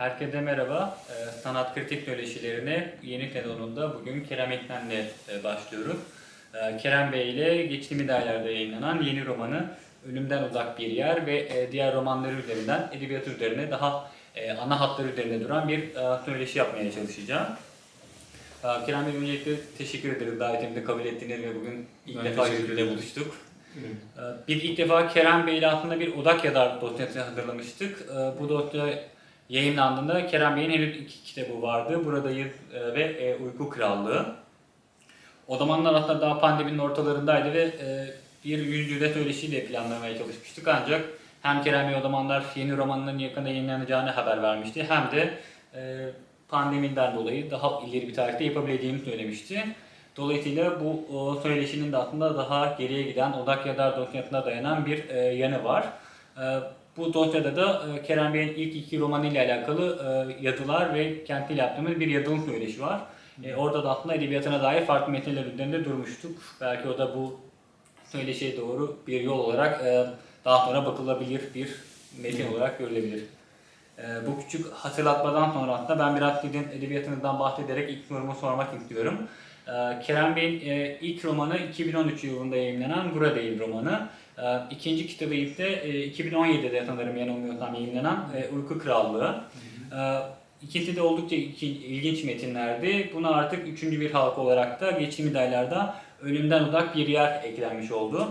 Herkese merhaba. Ee, Sanat kritik söyleşilerine yeni sezonunda bugün Kerem Ekmen'le e, başlıyoruz. Ee, Kerem Bey ile geçtiğimiz aylarda yayınlanan yeni romanı Ölümden Uzak Bir Yer ve e, diğer romanları üzerinden edebiyat üzerine daha e, ana hatlar üzerinde duran bir söyleşi yapmaya çalışacağım. Ee, Kerem Bey öncelikle teşekkür ederiz davetimizi kabul ettiğiniz ve bugün ilk Ben defa yüzüyle buluştuk. Evet. Biz ilk defa Kerem Bey ile aslında bir odak yazar dosyası hazırlamıştık. Bu dosya yayınlandığında Kerem Bey'in henüz iki kitabı vardı. Buradayız e, ve e, Uyku Krallığı. O zamanlar aslında daha pandeminin ortalarındaydı ve e, bir yüz yüze söyleşiyle planlamaya çalışmıştık. Ancak hem Kerem Bey o zamanlar yeni romanının yakında yayınlanacağını haber vermişti. Hem de pandemiden dolayı daha ileri bir tarihte yapabileceğini söylemişti. Dolayısıyla bu söyleşinin de aslında daha geriye giden odak yazar dosyasına dayanan bir e, yanı var. Bu dosyada da e, Kerem Bey'in ilk iki romanıyla alakalı e, yazılar ve kendiyle yaptığımız bir yazılım söyleşi var. E, orada da aslında edebiyatına dair farklı metinler üzerinde durmuştuk. Belki o da bu söyleşiye doğru bir yol olarak e, daha sonra bakılabilir bir metin olarak görülebilir. E, bu küçük hatırlatmadan sonra aslında ben biraz sizin edebiyatınızdan bahsederek ilk sorumu sormak istiyorum. E, Kerem Bey'in e, ilk romanı 2013 yılında yayınlanan Buradayım romanı. E, ikinci kitabı ise e, 2017'de sanırım yanılmıyorsam yayınlanan e, Uyku Krallığı. E, İkisi de oldukça ilginç metinlerdi. Buna artık üçüncü bir halka olarak da geçtiğimiz aylarda Ölümden Uzak Bir Yer eklenmiş oldu.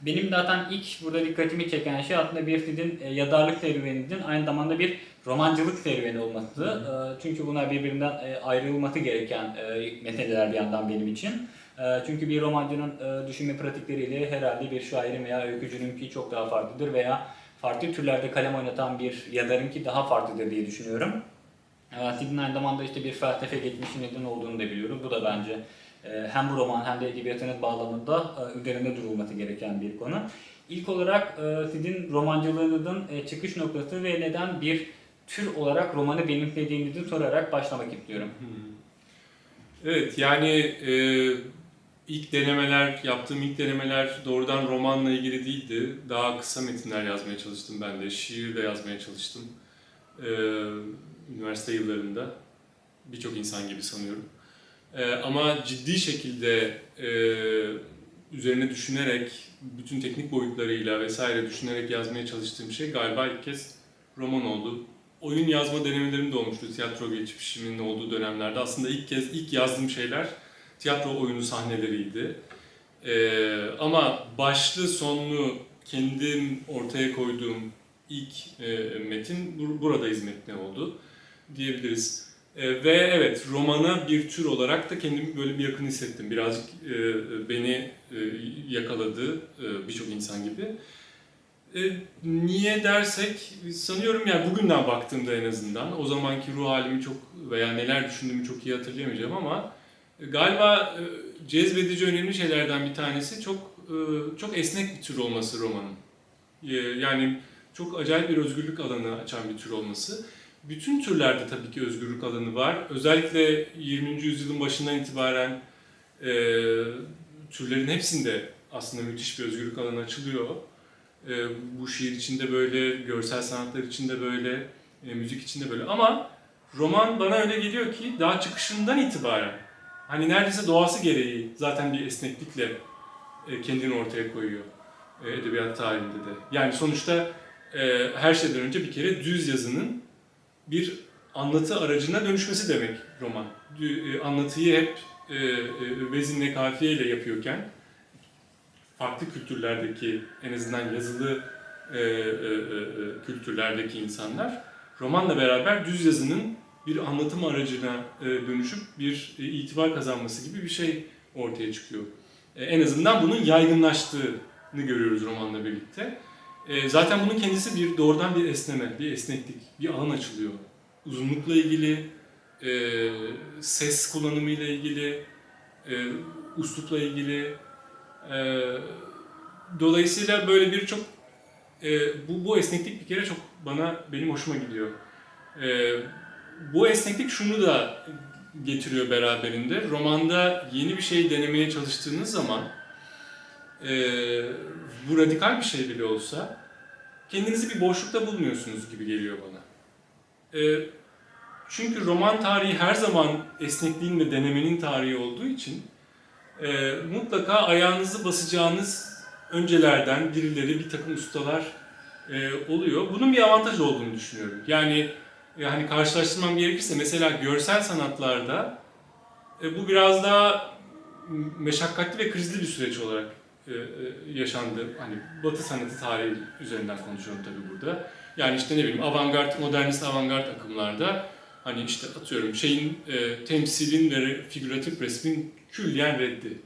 Benim zaten ilk burada dikkatimi çeken şey aslında bir sizin e, yazarlık serüveninizin aynı zamanda bir romancılık serüveni olması. E, çünkü bunlar birbirinden e, ayrılması gereken e, meseleler bir yandan benim için. E, çünkü bir romancının e, düşünme pratikleriyle herhalde bir şairin veya öykücününki çok daha farklıdır veya farklı türlerde kalem oynatan bir yazarınki daha farklıdır diye düşünüyorum. Sizin aynı zamanda işte bir felsefe geçmişinizin olduğunu da biliyorum. Bu da bence hem bu roman hem de edebiyatınız bağlamında üzerinde durulması gereken bir konu. İlk olarak sizin romancılığınızın çıkış noktası ve neden bir tür olarak romanı benimsediğinizi sorarak başlamak istiyorum. Evet yani e, ilk denemeler, yaptığım ilk denemeler doğrudan romanla ilgili değildi. Daha kısa metinler yazmaya çalıştım ben de. Şiir de yazmaya çalıştım. E, üniversite yıllarında. Birçok insan gibi sanıyorum. E, ama ciddi şekilde e, üzerine düşünerek, bütün teknik boyutlarıyla vesaire düşünerek yazmaya çalıştığım şey galiba ilk kez roman oldu. Oyun yazma denemelerim de olmuştu tiyatro geçmişimin olduğu dönemlerde. Aslında ilk kez ilk yazdığım şeyler tiyatro oyunu sahneleriydi. Ee, ama başlı sonlu kendim ortaya koyduğum ilk e, metin bur- buradayız metni oldu diyebiliriz. E, ve evet romana bir tür olarak da kendimi böyle bir yakın hissettim. Birazcık e, beni e, yakaladı e, birçok insan gibi. E, niye dersek sanıyorum yani bugünden baktığımda en azından o zamanki ruh halimi çok veya neler düşündüğümü çok iyi hatırlayamayacağım ama e, galiba e, cezbedici önemli şeylerden bir tanesi çok e, çok esnek bir tür olması romanın. E, yani çok acayip bir özgürlük alanı açan bir tür olması. Bütün türlerde tabii ki özgürlük alanı var. Özellikle 20. yüzyılın başından itibaren e, türlerin hepsinde aslında müthiş bir özgürlük alanı açılıyor. E, bu şiir içinde böyle, görsel sanatlar içinde böyle, e, müzik içinde böyle. Ama roman bana öyle geliyor ki daha çıkışından itibaren hani neredeyse doğası gereği zaten bir esneklikle e, kendini ortaya koyuyor e, edebiyat tarihinde de. Yani sonuçta her şeyden önce bir kere düz yazının bir anlatı aracına dönüşmesi demek roman. Anlatıyı hep vezinle kafiyeyle yapıyorken farklı kültürlerdeki en azından yazılı e, e, e, e, kültürlerdeki insanlar romanla beraber düz yazının bir anlatım aracına e, dönüşüp bir e, itibar kazanması gibi bir şey ortaya çıkıyor. E, en azından bunun yaygınlaştığını görüyoruz romanla birlikte. E, zaten bunun kendisi bir doğrudan bir esneme, bir esneklik, bir alan açılıyor. Uzunlukla ilgili, e, ses kullanımı ile ilgili, e, uslupla ilgili. E, dolayısıyla böyle bir çok e, bu, bu esneklik bir kere çok bana benim hoşuma gidiyor. E, bu esneklik şunu da getiriyor beraberinde. Romanda yeni bir şey denemeye çalıştığınız zaman e, bu radikal bir şey bile olsa kendinizi bir boşlukta bulmuyorsunuz gibi geliyor bana. E, çünkü roman tarihi her zaman esnekliğin ve denemenin tarihi olduğu için e, mutlaka ayağınızı basacağınız öncelerden birileri, bir takım ustalar e, oluyor. Bunun bir avantaj olduğunu düşünüyorum. Yani yani karşılaştırmam gerekirse mesela görsel sanatlarda e, bu biraz daha meşakkatli ve krizli bir süreç olarak e, e, yaşandı. Hani Batı sanatı tarihi üzerinden konuşuyorum tabii burada. Yani işte ne bileyim avantgard, modernist avantgard akımlarda hani işte atıyorum şeyin e, temsilin ve figüratif resmin külliyen reddi.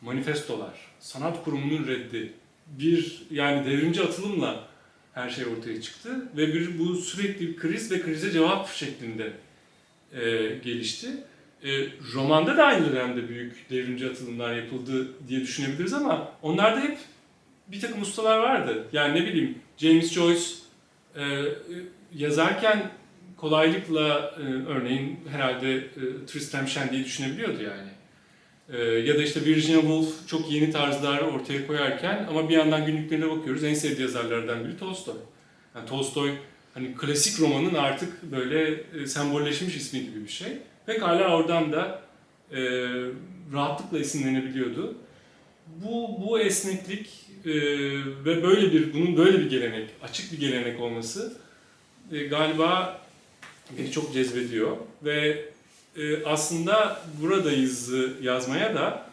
Manifestolar, sanat kurumunun reddi. Bir yani devrimci atılımla her şey ortaya çıktı ve bir bu sürekli bir kriz ve krize cevap şeklinde e, gelişti. E, romanda da aynı dönemde büyük devrimci atılımlar yapıldı diye düşünebiliriz ama onlarda hep bir takım ustalar vardı. Yani ne bileyim James Joyce e, yazarken kolaylıkla e, örneğin herhalde e, Tristram Shandy'yi düşünebiliyordu yani. E, ya da işte Virginia Woolf çok yeni tarzlar ortaya koyarken ama bir yandan günlüklerine bakıyoruz en sevdiği yazarlardan biri Tolstoy. Yani Tolstoy hani klasik romanın artık böyle e, sembolleşmiş ismi gibi bir şey. Pekala oradan da e, rahatlıkla esinlenebiliyordu. Bu, bu esneklik e, ve böyle bir bunun böyle bir gelenek, açık bir gelenek olması e, galiba beni çok cezbediyor ve e, aslında buradayız yazmaya da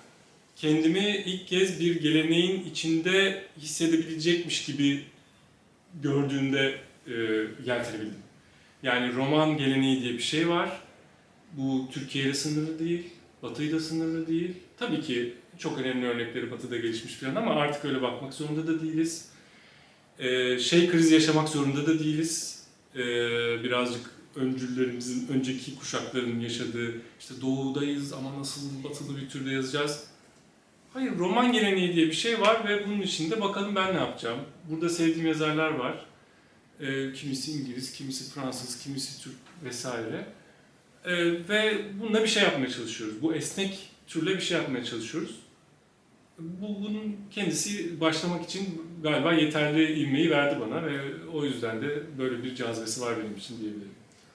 kendimi ilk kez bir geleneğin içinde hissedebilecekmiş gibi gördüğünde e, yeltenebildim. Yani roman geleneği diye bir şey var. Bu Türkiye ile sınırlı değil, Batı ile sınırlı değil. Tabii ki çok önemli örnekleri Batı'da gelişmiş falan ama artık öyle bakmak zorunda da değiliz. Ee, şey krizi yaşamak zorunda da değiliz. Ee, birazcık öncüllerimizin, önceki kuşakların yaşadığı, işte doğudayız ama nasıl batılı bir türde yazacağız. Hayır, roman geleneği diye bir şey var ve bunun içinde bakalım ben ne yapacağım. Burada sevdiğim yazarlar var. Ee, kimisi İngiliz, kimisi Fransız, kimisi Türk vesaire. Ee, ve bununla bir şey yapmaya çalışıyoruz. Bu esnek türle bir şey yapmaya çalışıyoruz. Bu, bunun kendisi başlamak için galiba yeterli ilmeği verdi bana ve o yüzden de böyle bir cazibesi var benim için diyebilirim.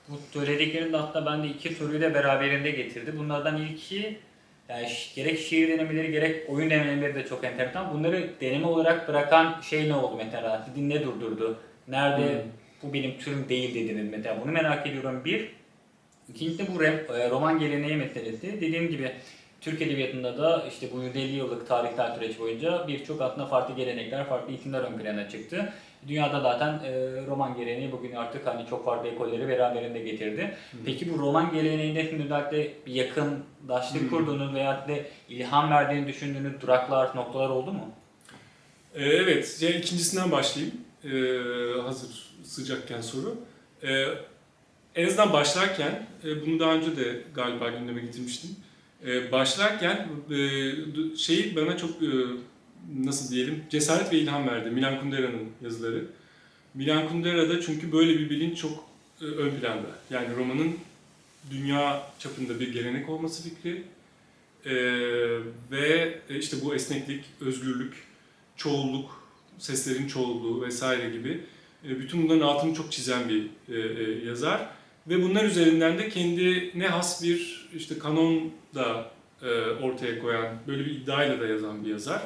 Bu söylediklerinde hatta ben de iki soruyu da beraberinde getirdi. Bunlardan ilki yani gerek şiir denemeleri gerek oyun denemeleri de çok enteresan. Bunları deneme olarak bırakan şey ne oldu mesela? Sizi ne durdurdu? Nerede hmm. bu benim türüm değil dediniz mesela? Bunu merak ediyorum bir. İkincisi bu e, roman geleneği meselesi. Dediğim gibi Türk Edebiyatı'nda da işte bu 150 yıllık tarihsel süreç boyunca birçok aslında farklı gelenekler, farklı isimler ön plana çıktı. Dünyada zaten e, roman geleneği bugün artık hani çok farklı ekolleri beraberinde getirdi. Hmm. Peki bu roman geleneğinde özellikle yakındaşlık hmm. kurduğunuz veya de ilham verdiğini düşündüğünüz duraklar, noktalar oldu mu? Ee, evet, yani ikincisinden başlayayım. Ee, hazır sıcakken soru. Ee, en azından başlarken, e, bunu daha önce de galiba gündeme getirmiştim. E, başlarken e, şey bana çok e, nasıl diyelim cesaret ve ilham verdi Milan Kundera'nın yazıları. Milan Kundera'da çünkü böyle bir bilinç çok e, ön planda. Yani romanın dünya çapında bir gelenek olması fikri e, ve e, işte bu esneklik, özgürlük, çoğulluk, seslerin çoğulluğu vesaire gibi e, bütün bunların altını çok çizen bir e, e, yazar ve bunlar üzerinden de kendine has bir işte kanon da e, ortaya koyan, böyle bir iddiayla da yazan bir yazar.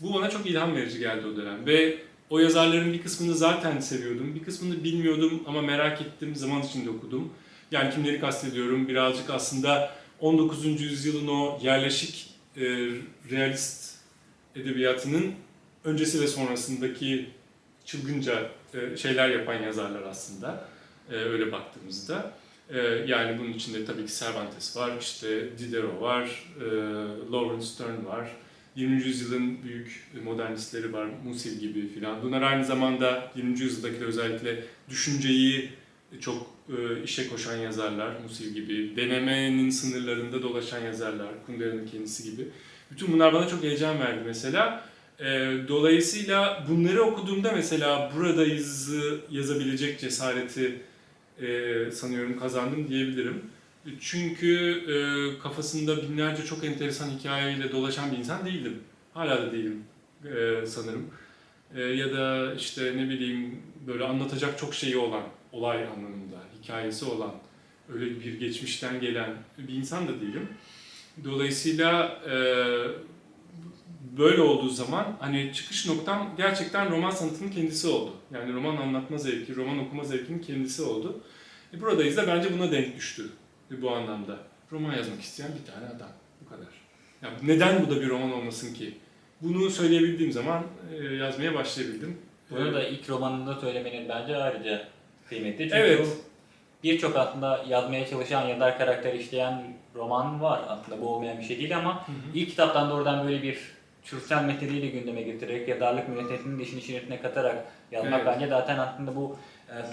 Bu bana çok ilham verici geldi o dönem ve o yazarların bir kısmını zaten seviyordum, bir kısmını bilmiyordum ama merak ettim, zaman içinde okudum. Yani kimleri kastediyorum, birazcık aslında 19. yüzyılın o yerleşik e, realist edebiyatının öncesi ve sonrasındaki çılgınca e, şeyler yapan yazarlar aslında e, öyle baktığımızda. E, yani bunun içinde tabii ki Cervantes var, işte Diderot var, e, Lawrence Stern var, 20. yüzyılın büyük modernistleri var, Musil gibi filan. Bunlar aynı zamanda 20. yüzyıldaki özellikle düşünceyi çok e, işe koşan yazarlar, Musil gibi, denemenin sınırlarında dolaşan yazarlar, Kundera'nın kendisi gibi. Bütün bunlar bana çok heyecan verdi mesela. E, dolayısıyla bunları okuduğumda mesela buradayız yazabilecek cesareti e, sanıyorum kazandım diyebilirim. Çünkü e, kafasında binlerce çok enteresan hikayeyle dolaşan bir insan değildim. Hala da değilim e, sanırım. E, ya da işte ne bileyim böyle anlatacak çok şeyi olan olay anlamında, hikayesi olan, öyle bir geçmişten gelen bir insan da değilim. Dolayısıyla e, böyle olduğu zaman hani çıkış noktam gerçekten roman sanatının kendisi oldu. Yani roman anlatma zevki, roman okuma zevkinin kendisi oldu. E buradayız da bence buna denk düştü bu anlamda. Roman yazmak isteyen bir tane adam. Bu kadar. Ya neden bu da bir roman olmasın ki? Bunu söyleyebildiğim zaman e, yazmaya başlayabildim. Bunu da ilk romanında söylemenin bence ayrıca kıymetli. Çünkü Evet. birçok aslında yazmaya çalışan yazar karakter işleyen roman var. Aslında bu olmayan bir şey değil ama ilk kitaptan doğrudan böyle bir türsel metodiyle gündeme getirerek yazarlık müessesesinin de işin içine katarak yazmak Evet. bence zaten aslında bu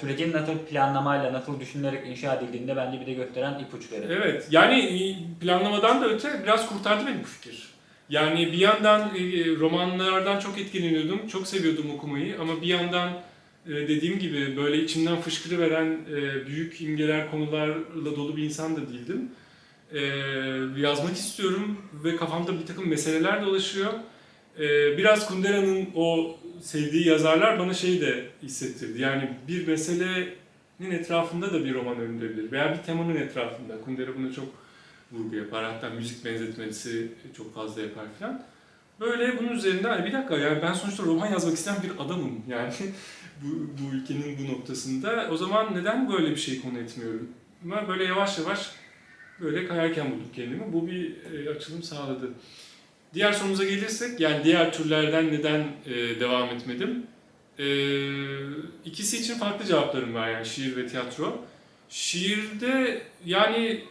sürecin nasıl planlamayla, nasıl düşünülerek inşa edildiğinde bence bir de gösteren ipuçları. Evet, yani e, planlamadan da öte biraz kurtardı beni bu fikir. Yani bir yandan e, romanlardan çok etkileniyordum, çok seviyordum okumayı ama bir yandan e, dediğim gibi böyle içimden fışkırıveren e, büyük imgeler, konularla dolu bir insan da değildim. E, Yazmak istiyorum ve kafamda bir takım meseleler dolaşıyor. E, Biraz Kundera'nın o sevdiği yazarlar bana şey de hissettirdi. Yani bir meselenin etrafında da bir roman örülebilir veya bir temanın etrafında. Kundera buna çok vurgu yapar. Hatta müzik benzetmesi çok fazla yapar falan. Böyle bunun üzerinde "Ay bir dakika yani ben sonuçta roman yazmak isteyen bir adamım yani bu, bu ülkenin bu noktasında. O zaman neden böyle bir şey konu etmiyorum? Ama böyle yavaş yavaş böyle kayarken buldum kendimi. Bu bir e, açılım sağladı. Diğer sorumuza gelirsek yani diğer türlerden neden e, devam etmedim? E, ikisi için farklı cevaplarım var yani şiir ve tiyatro. Şiirde yani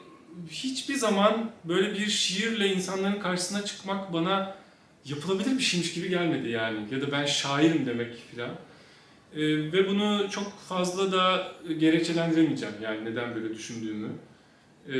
hiçbir zaman böyle bir şiirle insanların karşısına çıkmak bana yapılabilir bir şeymiş gibi gelmedi yani. Ya da ben şairim demek filan. Ee, ve bunu çok fazla da gerekçelendiremeyeceğim yani neden böyle düşündüğümü. Ee,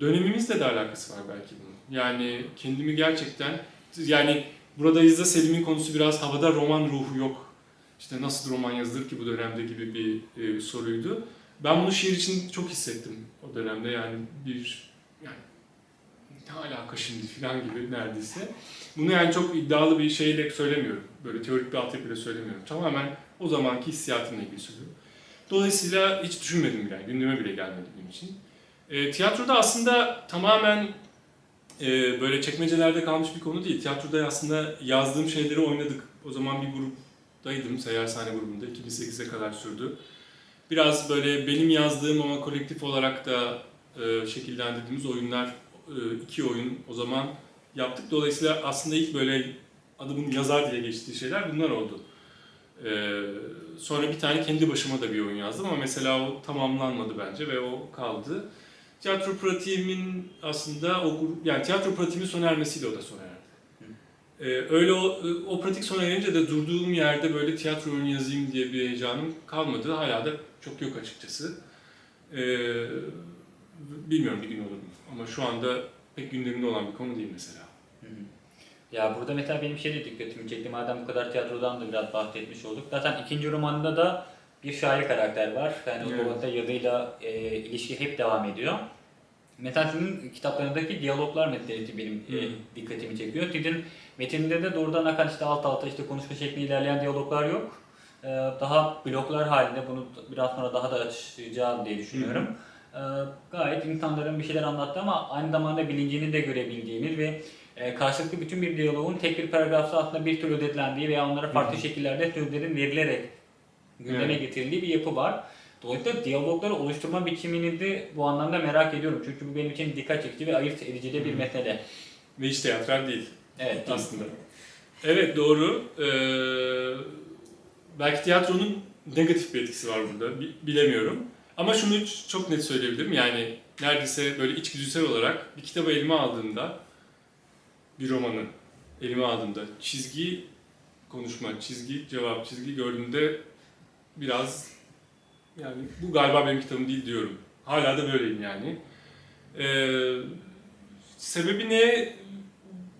dönemimizle de alakası var belki bunun. Yani kendimi gerçekten yani buradayız da Selim'in konusu biraz havada roman ruhu yok. İşte nasıl roman yazılır ki bu dönemde gibi bir e, soruydu. Ben bunu şiir için çok hissettim o dönemde yani bir yani ne alaka şimdi falan gibi neredeyse. Bunu yani çok iddialı bir şeyle söylemiyorum. Böyle teorik bir altyapıyla söylemiyorum. Tamamen o zamanki hissiyatımla ilgili söylüyorum. Dolayısıyla hiç düşünmedim bile, gündeme bile gelmedi benim için. E, tiyatroda aslında tamamen e, böyle çekmecelerde kalmış bir konu değil. Tiyatroda aslında yazdığım şeyleri oynadık. O zaman bir gruptaydım, Seyyar Sahne grubunda. 2008'e kadar sürdü. Biraz böyle benim yazdığım ama kolektif olarak da e, şekillendirdiğimiz oyunlar, e, iki oyun o zaman yaptık. Dolayısıyla aslında ilk böyle adımın yazar diye geçtiği şeyler bunlar oldu. E, sonra bir tane kendi başıma da bir oyun yazdım ama mesela o tamamlanmadı bence ve o kaldı. Tiyatro pratiğimin aslında o grup, yani tiyatro pratiğimin sona ermesiyle o da sona erdi. Ee, öyle o, o pratik sona erince de durduğum yerde böyle tiyatro oyunu yazayım diye bir heyecanım kalmadı. Hala da çok yok açıkçası. Ee, bilmiyorum bir gün olur mu. Ama şu anda pek gündeminde olan bir konu değil mesela. Hı hı. Ya burada mesela benim şey de dikkatimi çekti. Madem bu kadar tiyatrodan da biraz bahsetmiş olduk. Zaten ikinci romanında da bir şair karakter var. Yani Evet. o konuda yazıyla e, ilişki hep devam ediyor. Mesela sizin kitaplarındaki diyaloglar meselesi benim e, Hı. dikkatimi çekiyor. Sizin metinde de doğrudan akan işte alt alta işte konuşma şeklinde ilerleyen diyaloglar yok. E, daha bloklar halinde bunu biraz sonra daha da açacağım diye düşünüyorum. E, gayet insanların bir şeyler anlattı ama aynı zamanda bilincini de görebildiğimiz ve e, karşılıklı bütün bir diyaloğun tek bir paragrafta aslında bir tür özetlendiği veya onlara farklı Hı. şekillerde sözlerin verilerek gündeme Evet. getirildiği bir yapı var. Dolayısıyla diyalogları oluşturma biçimini de bu anlamda merak ediyorum. Çünkü bu benim için dikkat çekici ve ayırt edici de bir mesele. Ve hiç tiyatral değil. Evet. değil. aslında. Evet doğru. Ee, belki tiyatronun negatif bir etkisi var burada. Bi- bilemiyorum. Ama şunu çok net söyleyebilirim. Yani neredeyse böyle içgüdüsel olarak bir kitabı elime aldığımda bir romanı elime aldığımda çizgi konuşma, çizgi cevap, çizgi gördüğümde biraz yani bu galiba benim kitabım değil diyorum. Hala da böyleyim yani. Ee, sebebi ne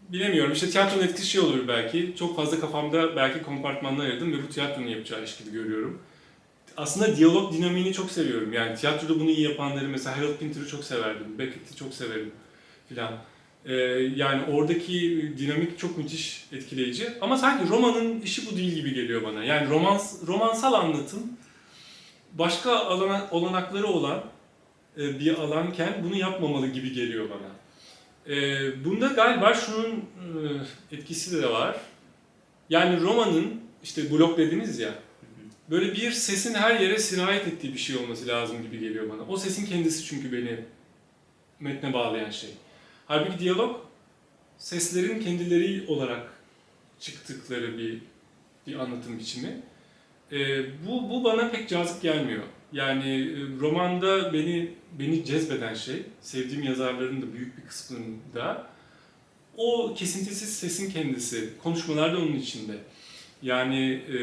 bilemiyorum. İşte tiyatronun etkisi şey olur belki. Çok fazla kafamda belki kompartmanlar ayırdım ve bu tiyatronun yapacağı iş gibi görüyorum. Aslında diyalog dinamiğini çok seviyorum. Yani tiyatroda bunu iyi yapanları mesela Harold Pinter'ı çok severdim. Beckett'i çok severim filan. Ee, yani oradaki dinamik çok müthiş etkileyici. Ama sanki romanın işi bu değil gibi geliyor bana. Yani romans, romansal anlatım başka alana, olanakları olan e, bir alanken bunu yapmamalı gibi geliyor bana. E, bunda galiba şunun e, etkisi de var. Yani romanın işte blok dediniz ya böyle bir sesin her yere sirayet ettiği bir şey olması lazım gibi geliyor bana. O sesin kendisi çünkü beni metne bağlayan şey. Halbuki diyalog seslerin kendileri olarak çıktıkları bir bir anlatım biçimi. Ee, bu, bu bana pek cazip gelmiyor. Yani e, romanda beni beni cezbeden şey, sevdiğim yazarların da büyük bir kısmında o kesintisiz sesin kendisi. Konuşmalar da onun içinde. Yani e,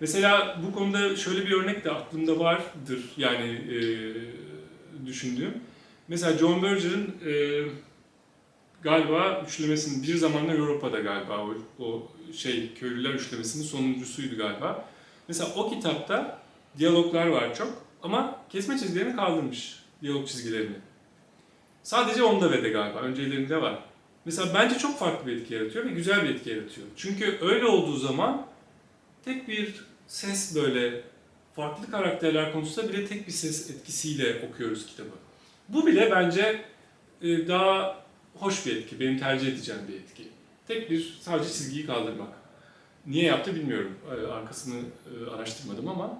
mesela bu konuda şöyle bir örnek de aklımda vardır yani e, düşündüğüm. Mesela John Berger'ın e, galiba üçlemesinin bir zamanlar Avrupa'da galiba o, o şey köylüler üçlemesinin sonuncusuydu galiba. Mesela o kitapta diyaloglar var çok ama kesme çizgilerini kaldırmış diyalog çizgilerini. Sadece onda ve de galiba öncelerinde var. Mesela bence çok farklı bir etki yaratıyor ve güzel bir etki yaratıyor. Çünkü öyle olduğu zaman tek bir ses böyle farklı karakterler konusunda bile tek bir ses etkisiyle okuyoruz kitabı. Bu bile bence e, daha hoş bir etki, benim tercih edeceğim bir etki. Tek bir sadece çizgiyi kaldırmak. Niye yaptı bilmiyorum. E, arkasını e, araştırmadım ama.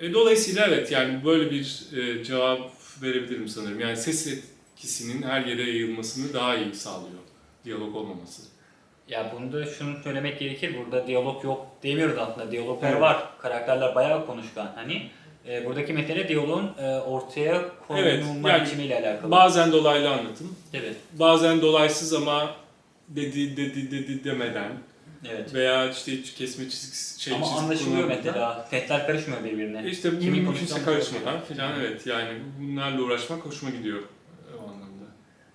Dolayısıyla evet yani böyle bir cevap verebilirim sanırım. Yani ses etkisinin her yere yayılmasını daha iyi sağlıyor. Diyalog olmaması. Ya bunu da şunu söylemek gerekir. Burada diyalog yok demiyoruz aslında. Diyaloglar evet. var. Karakterler bayağı konuşkan. Hani e, buradaki metne diyaloğun e, ortaya konulma evet, yani biçimiyle alakalı. Bazen dolaylı anlatım. Evet. Bazen dolaysız ama dedi dedi dedi demeden. Evet. Veya işte hiç kesme çizgisi şey Ama anlaşılıyor mesela. Setler karışmıyor birbirine. İşte Kimin kimse karışmadan filan evet yani bunlarla uğraşmak hoşuma gidiyor.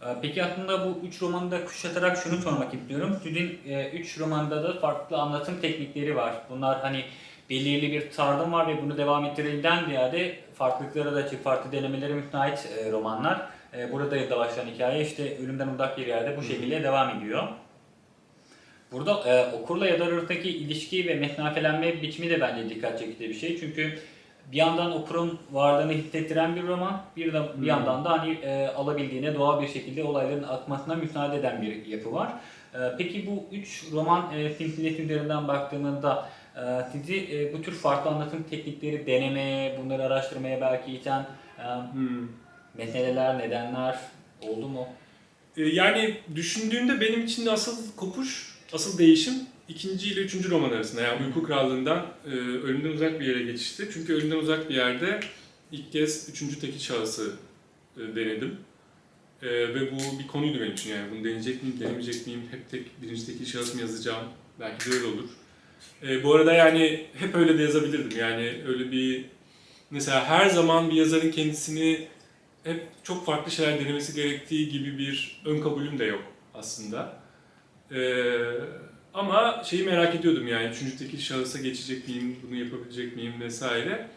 Ee, peki aslında bu üç romanı da kuşatarak şunu sormak istiyorum. Sizin e, üç romanda da farklı anlatım teknikleri var. Bunlar hani belirli bir tarzım var ve bunu devam ettirilden ziyade farklılıklara da açık, farklı denemelere müsait e, romanlar. E, burada da başlayan hikaye işte ölümden uzak bir yerde bu şekilde devam ediyor. Burada e, okurla yazar arasındaki ilişki ve mesnafelenme biçimi de bence dikkat çekici bir şey. Çünkü bir yandan okurun varlığını hissettiren bir roman, bir, de, bir yandan da hani e, alabildiğine doğal bir şekilde olayların akmasına müsaade eden bir yapı var. E, peki bu üç roman e, silsilesi üzerinden baktığımızda e, sizi e, bu tür farklı anlatım teknikleri denemeye, bunları araştırmaya belki iten e, hmm. meseleler, nedenler oldu mu? E, yani düşündüğümde benim için de asıl kopuş, asıl değişim ikinci ile üçüncü roman arasında yani Uyku Krallığı'ndan e, ölümden uzak bir yere geçişti. Çünkü ölümden uzak bir yerde ilk kez üçüncü tekil şahısı denedim. E, ve bu bir konuydu benim için yani bunu deneyecek miyim, denemeyecek miyim, hep tek birinci tekil şahıs mı yazacağım, belki de öyle olur. E, bu arada yani hep öyle de yazabilirdim yani öyle bir mesela her zaman bir yazarın kendisini hep çok farklı şeyler denemesi gerektiği gibi bir ön kabulüm de yok aslında. Eee ama şeyi merak ediyordum yani üçüncü tekil şahısa geçecek miyim, bunu yapabilecek miyim vesaire.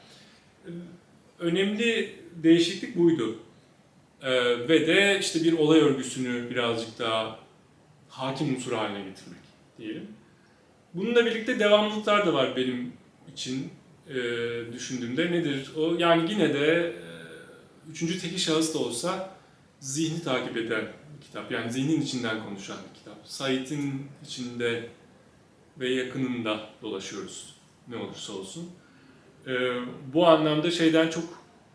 Önemli değişiklik buydu. Ee, ve de işte bir olay örgüsünü birazcık daha hakim unsur haline getirmek diyelim. Bununla birlikte devamlılıklar da var benim için e, düşündüğümde. Nedir o? Yani yine de e, üçüncü tekil şahıs da olsa zihni takip eden bir kitap. Yani zihnin içinden konuşan bir kitap. Said'in içinde ve yakınında dolaşıyoruz ne olursa olsun. Ee, bu anlamda şeyden çok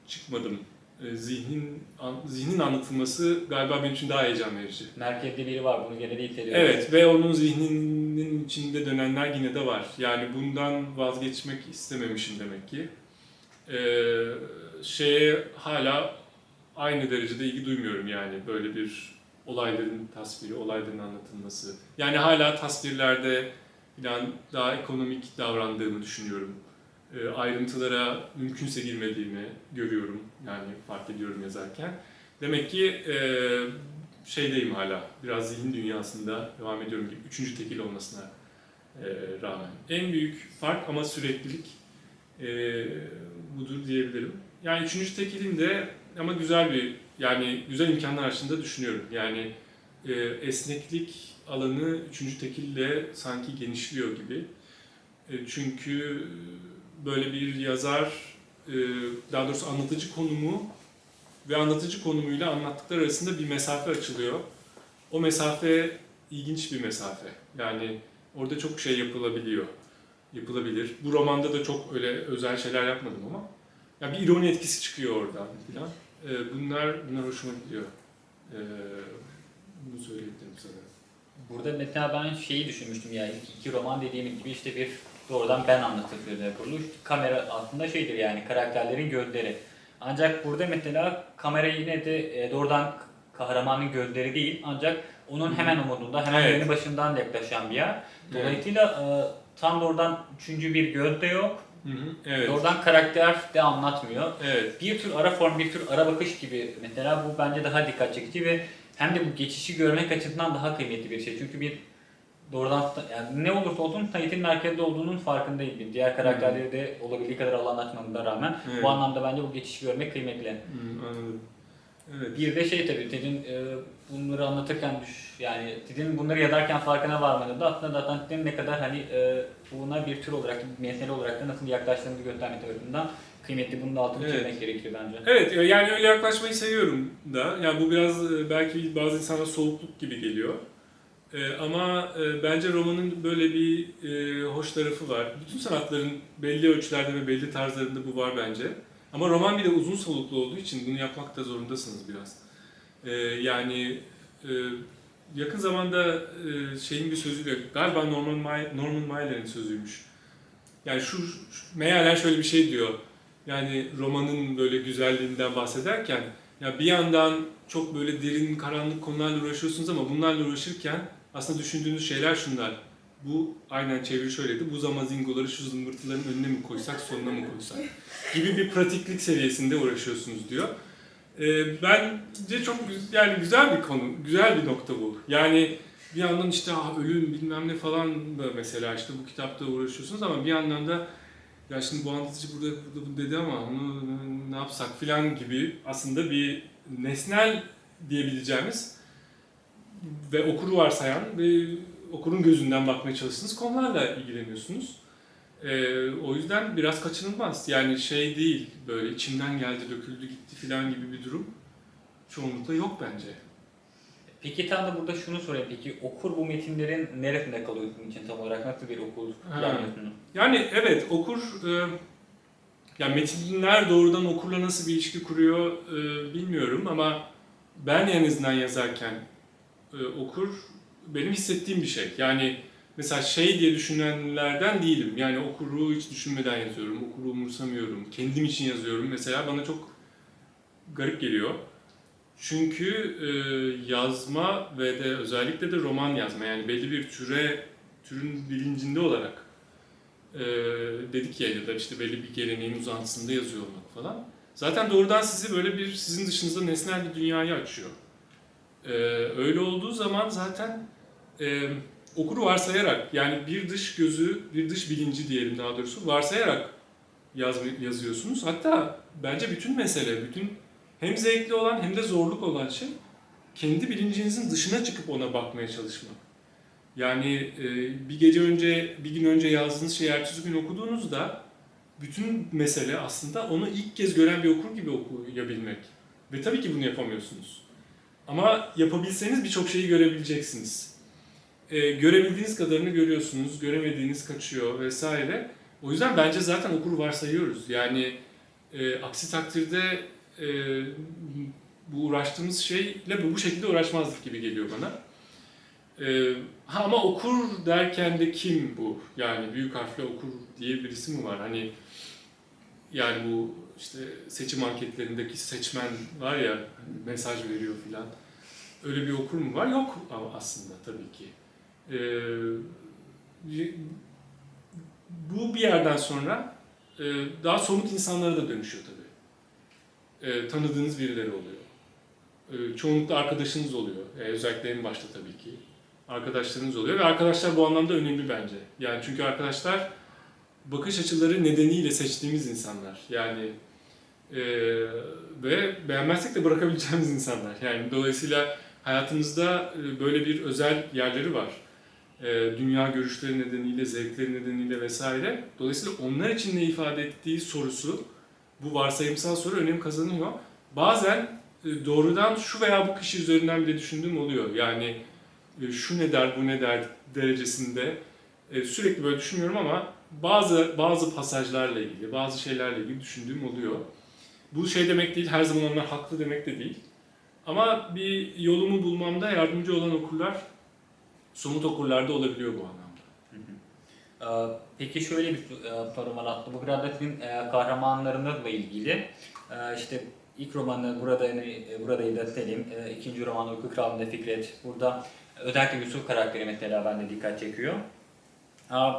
çıkmadım. Ee, zihnin an, zihnin anlatılması galiba benim için daha heyecan verici. Merkezde biri var, bunu gene de hissediyoruz. Evet ve onun zihninin içinde dönenler yine de var. Yani bundan vazgeçmek istememişim demek ki. Ee, şeye hala aynı derecede ilgi duymuyorum yani böyle bir olayların tasviri, olayların anlatılması. Yani hala tasvirlerde falan daha ekonomik davrandığımı düşünüyorum. E, ayrıntılara mümkünse girmediğimi görüyorum. Yani fark ediyorum yazarken. Demek ki e, şeydeyim hala. Biraz zihin dünyasında devam ediyorum gibi. Üçüncü tekil olmasına e, rağmen. En büyük fark ama süreklilik e, budur diyebilirim. Yani üçüncü tekilin de ama güzel bir yani güzel imkanlar açısından düşünüyorum. Yani esneklik alanı üçüncü tekille sanki genişliyor gibi. Çünkü böyle bir yazar e, daha doğrusu anlatıcı konumu ve anlatıcı konumuyla anlattıklar arasında bir mesafe açılıyor. O mesafe ilginç bir mesafe. Yani orada çok şey yapılabiliyor. Yapılabilir. Bu romanda da çok öyle özel şeyler yapmadım ama ya bir ironi etkisi çıkıyor oradan filan. E, bunlar bunlar hoşuma gidiyor. E, bunu söyleyebilirim sana. Burada mesela ben şeyi düşünmüştüm ya ilk iki roman dediğim gibi işte bir doğrudan ben üzerine kurulu. Kamera aslında şeydir yani karakterlerin gözleri. Ancak burada mesela kamera yine de e, doğrudan kahramanın gözleri değil ancak onun hemen umudunda hemen Evet. başından yaklaşan bir yer. Dolayısıyla e, tam doğrudan üçüncü bir göz de yok. Hı hı, Evet. Doğrudan karakter de anlatmıyor. Evet. Bir tür ara form, bir tür ara bakış gibi mesela bu bence daha dikkat çekici ve hem de bu geçişi görmek açısından daha kıymetli bir şey. Çünkü bir doğrudan yani ne olursa olsun Tayyip'in merkezde olduğunun farkındayım. Diğer karakterleri de olabildiği kadar alanlaşmamına rağmen Evet. bu anlamda bence bu geçişi görmek kıymetli. Anladım. Evet. Bir de şey tabii Ted'in e, bunları anlatırken düş yani Ted'in bunları yazarken farkına varmanın da aslında zaten Ted'in ne kadar hani e, buna bir tür olarak, bir mesele olarak da nasıl yaklaştığını göstermek tarafından kıymetli. Bunun da altını Evet. çizmek gerekiyor bence. Evet e, yani öyle yaklaşmayı seviyorum da. Yani bu biraz e, belki bazı insana soğukluk gibi geliyor. E, ama e, bence romanın böyle bir e, hoş tarafı var. Bütün sanatların belli ölçülerde ve belli tarzlarında bu var bence. Ama roman bir de uzun soluklu olduğu için bunu yapmak da zorundasınız biraz. E, yani e, yakın zamanda e, şeyin bir sözüyle, galiba Norman, May- Norman Mailer'in sözüymüş. Yani şu, şu mealen şöyle bir şey diyor. Yani romanın böyle güzelliğinden bahsederken ya bir yandan çok böyle derin karanlık konularla uğraşıyorsunuz ama bunlarla uğraşırken aslında düşündüğünüz şeyler şunlar. Bu aynen çeviri şöyleydi. Bu zamazingoları şu zımbırtıların önüne mi koysak sonuna mı koysak gibi bir pratiklik seviyesinde uğraşıyorsunuz diyor. Ee, bence çok yani güzel bir konu, güzel bir nokta bu. Yani bir yandan işte ah, ölüm bilmem ne falan da mesela işte bu kitapta uğraşıyorsunuz ama bir yandan da ya şimdi bu anlatıcı burada, burada bunu dedi ama onu ne yapsak filan gibi aslında bir nesnel diyebileceğimiz ve okuru varsayan ve okurun gözünden bakmaya çalıştığınız konularla ilgileniyorsunuz. Ee, o yüzden biraz kaçınılmaz. Yani şey değil böyle içimden geldi döküldü gitti filan gibi bir durum çoğunlukla yok bence. Peki tam da burada şunu sorayım. Peki okur bu metinlerin neresinde kalıyor sizin için tam olarak? Nasıl bir okur planlıyorsunuz? Yani evet okur e, ya metinler doğrudan okurla nasıl bir ilişki kuruyor e, bilmiyorum ama ben en azından yazarken e, okur benim hissettiğim bir şey. Yani mesela şey diye düşünenlerden değilim. Yani okuru hiç düşünmeden yazıyorum. Okuru umursamıyorum. Kendim için yazıyorum. Mesela bana çok garip geliyor. Çünkü e, yazma ve de özellikle de roman yazma yani belli bir türe türün bilincinde olarak e, dedik ya ya da işte belli bir geleneğin uzantısında yazıyor olmak falan. Zaten doğrudan sizi böyle bir sizin dışınızda nesnel bir dünyayı açıyor. E, öyle olduğu zaman zaten e, okuru varsayarak yani bir dış gözü, bir dış bilinci diyelim daha doğrusu varsayarak yaz, yazıyorsunuz. Hatta bence bütün mesele, bütün hem zevkli olan hem de zorluk olan şey kendi bilincinizin dışına çıkıp ona bakmaya çalışmak. Yani e, bir gece önce, bir gün önce yazdığınız şeyi ertesi gün okuduğunuzda bütün mesele aslında onu ilk kez gören bir okur gibi okuyabilmek. Ve tabii ki bunu yapamıyorsunuz. Ama yapabilseniz birçok şeyi görebileceksiniz. E, görebildiğiniz kadarını görüyorsunuz, göremediğiniz kaçıyor vesaire. O yüzden bence zaten okuru varsayıyoruz. Yani e, aksi takdirde e, bu uğraştığımız şeyle bu, bu şekilde uğraşmazdık gibi geliyor bana. E, ha ama okur derken de kim bu? Yani büyük harfle okur diye birisi mi var? Hani yani bu işte seçim anketlerindeki seçmen var ya hani mesaj veriyor filan. Öyle bir okur mu var? Yok aslında tabii ki. Ee, bu bir yerden sonra e, daha somut insanlara da dönüşüyor tabii. E, tanıdığınız birileri oluyor. E, çoğunlukla arkadaşınız oluyor. E, özellikle en başta tabii ki. Arkadaşlarınız oluyor ve arkadaşlar bu anlamda önemli bence. Yani çünkü arkadaşlar bakış açıları nedeniyle seçtiğimiz insanlar. Yani e, ve beğenmezsek de bırakabileceğimiz insanlar. Yani dolayısıyla hayatımızda e, böyle bir özel yerleri var. E, dünya görüşleri nedeniyle, zevkleri nedeniyle vesaire. Dolayısıyla onlar için ne ifade ettiği sorusu bu varsayımsal soru önem kazanıyor. Bazen e, doğrudan şu veya bu kişi üzerinden bile düşündüğüm oluyor. Yani e, şu ne der, bu ne der derecesinde sürekli böyle düşünmüyorum ama bazı bazı pasajlarla ilgili, bazı şeylerle ilgili düşündüğüm oluyor. Bu şey demek değil, her zaman onlar haklı demek de değil. Ama bir yolumu bulmamda yardımcı olan okurlar somut okurlarda olabiliyor bu anlamda. Ee, Peki şöyle bir e, sorum var aslında. Bu Gradat'ın e, kahramanlarıyla ilgili. E, İşte ilk romanı Burada Burada'yı da Selim, ikinci roman Uyku Kralı'nda Fikret. Burada özellikle Yusuf karakteri mesela bende dikkat çekiyor.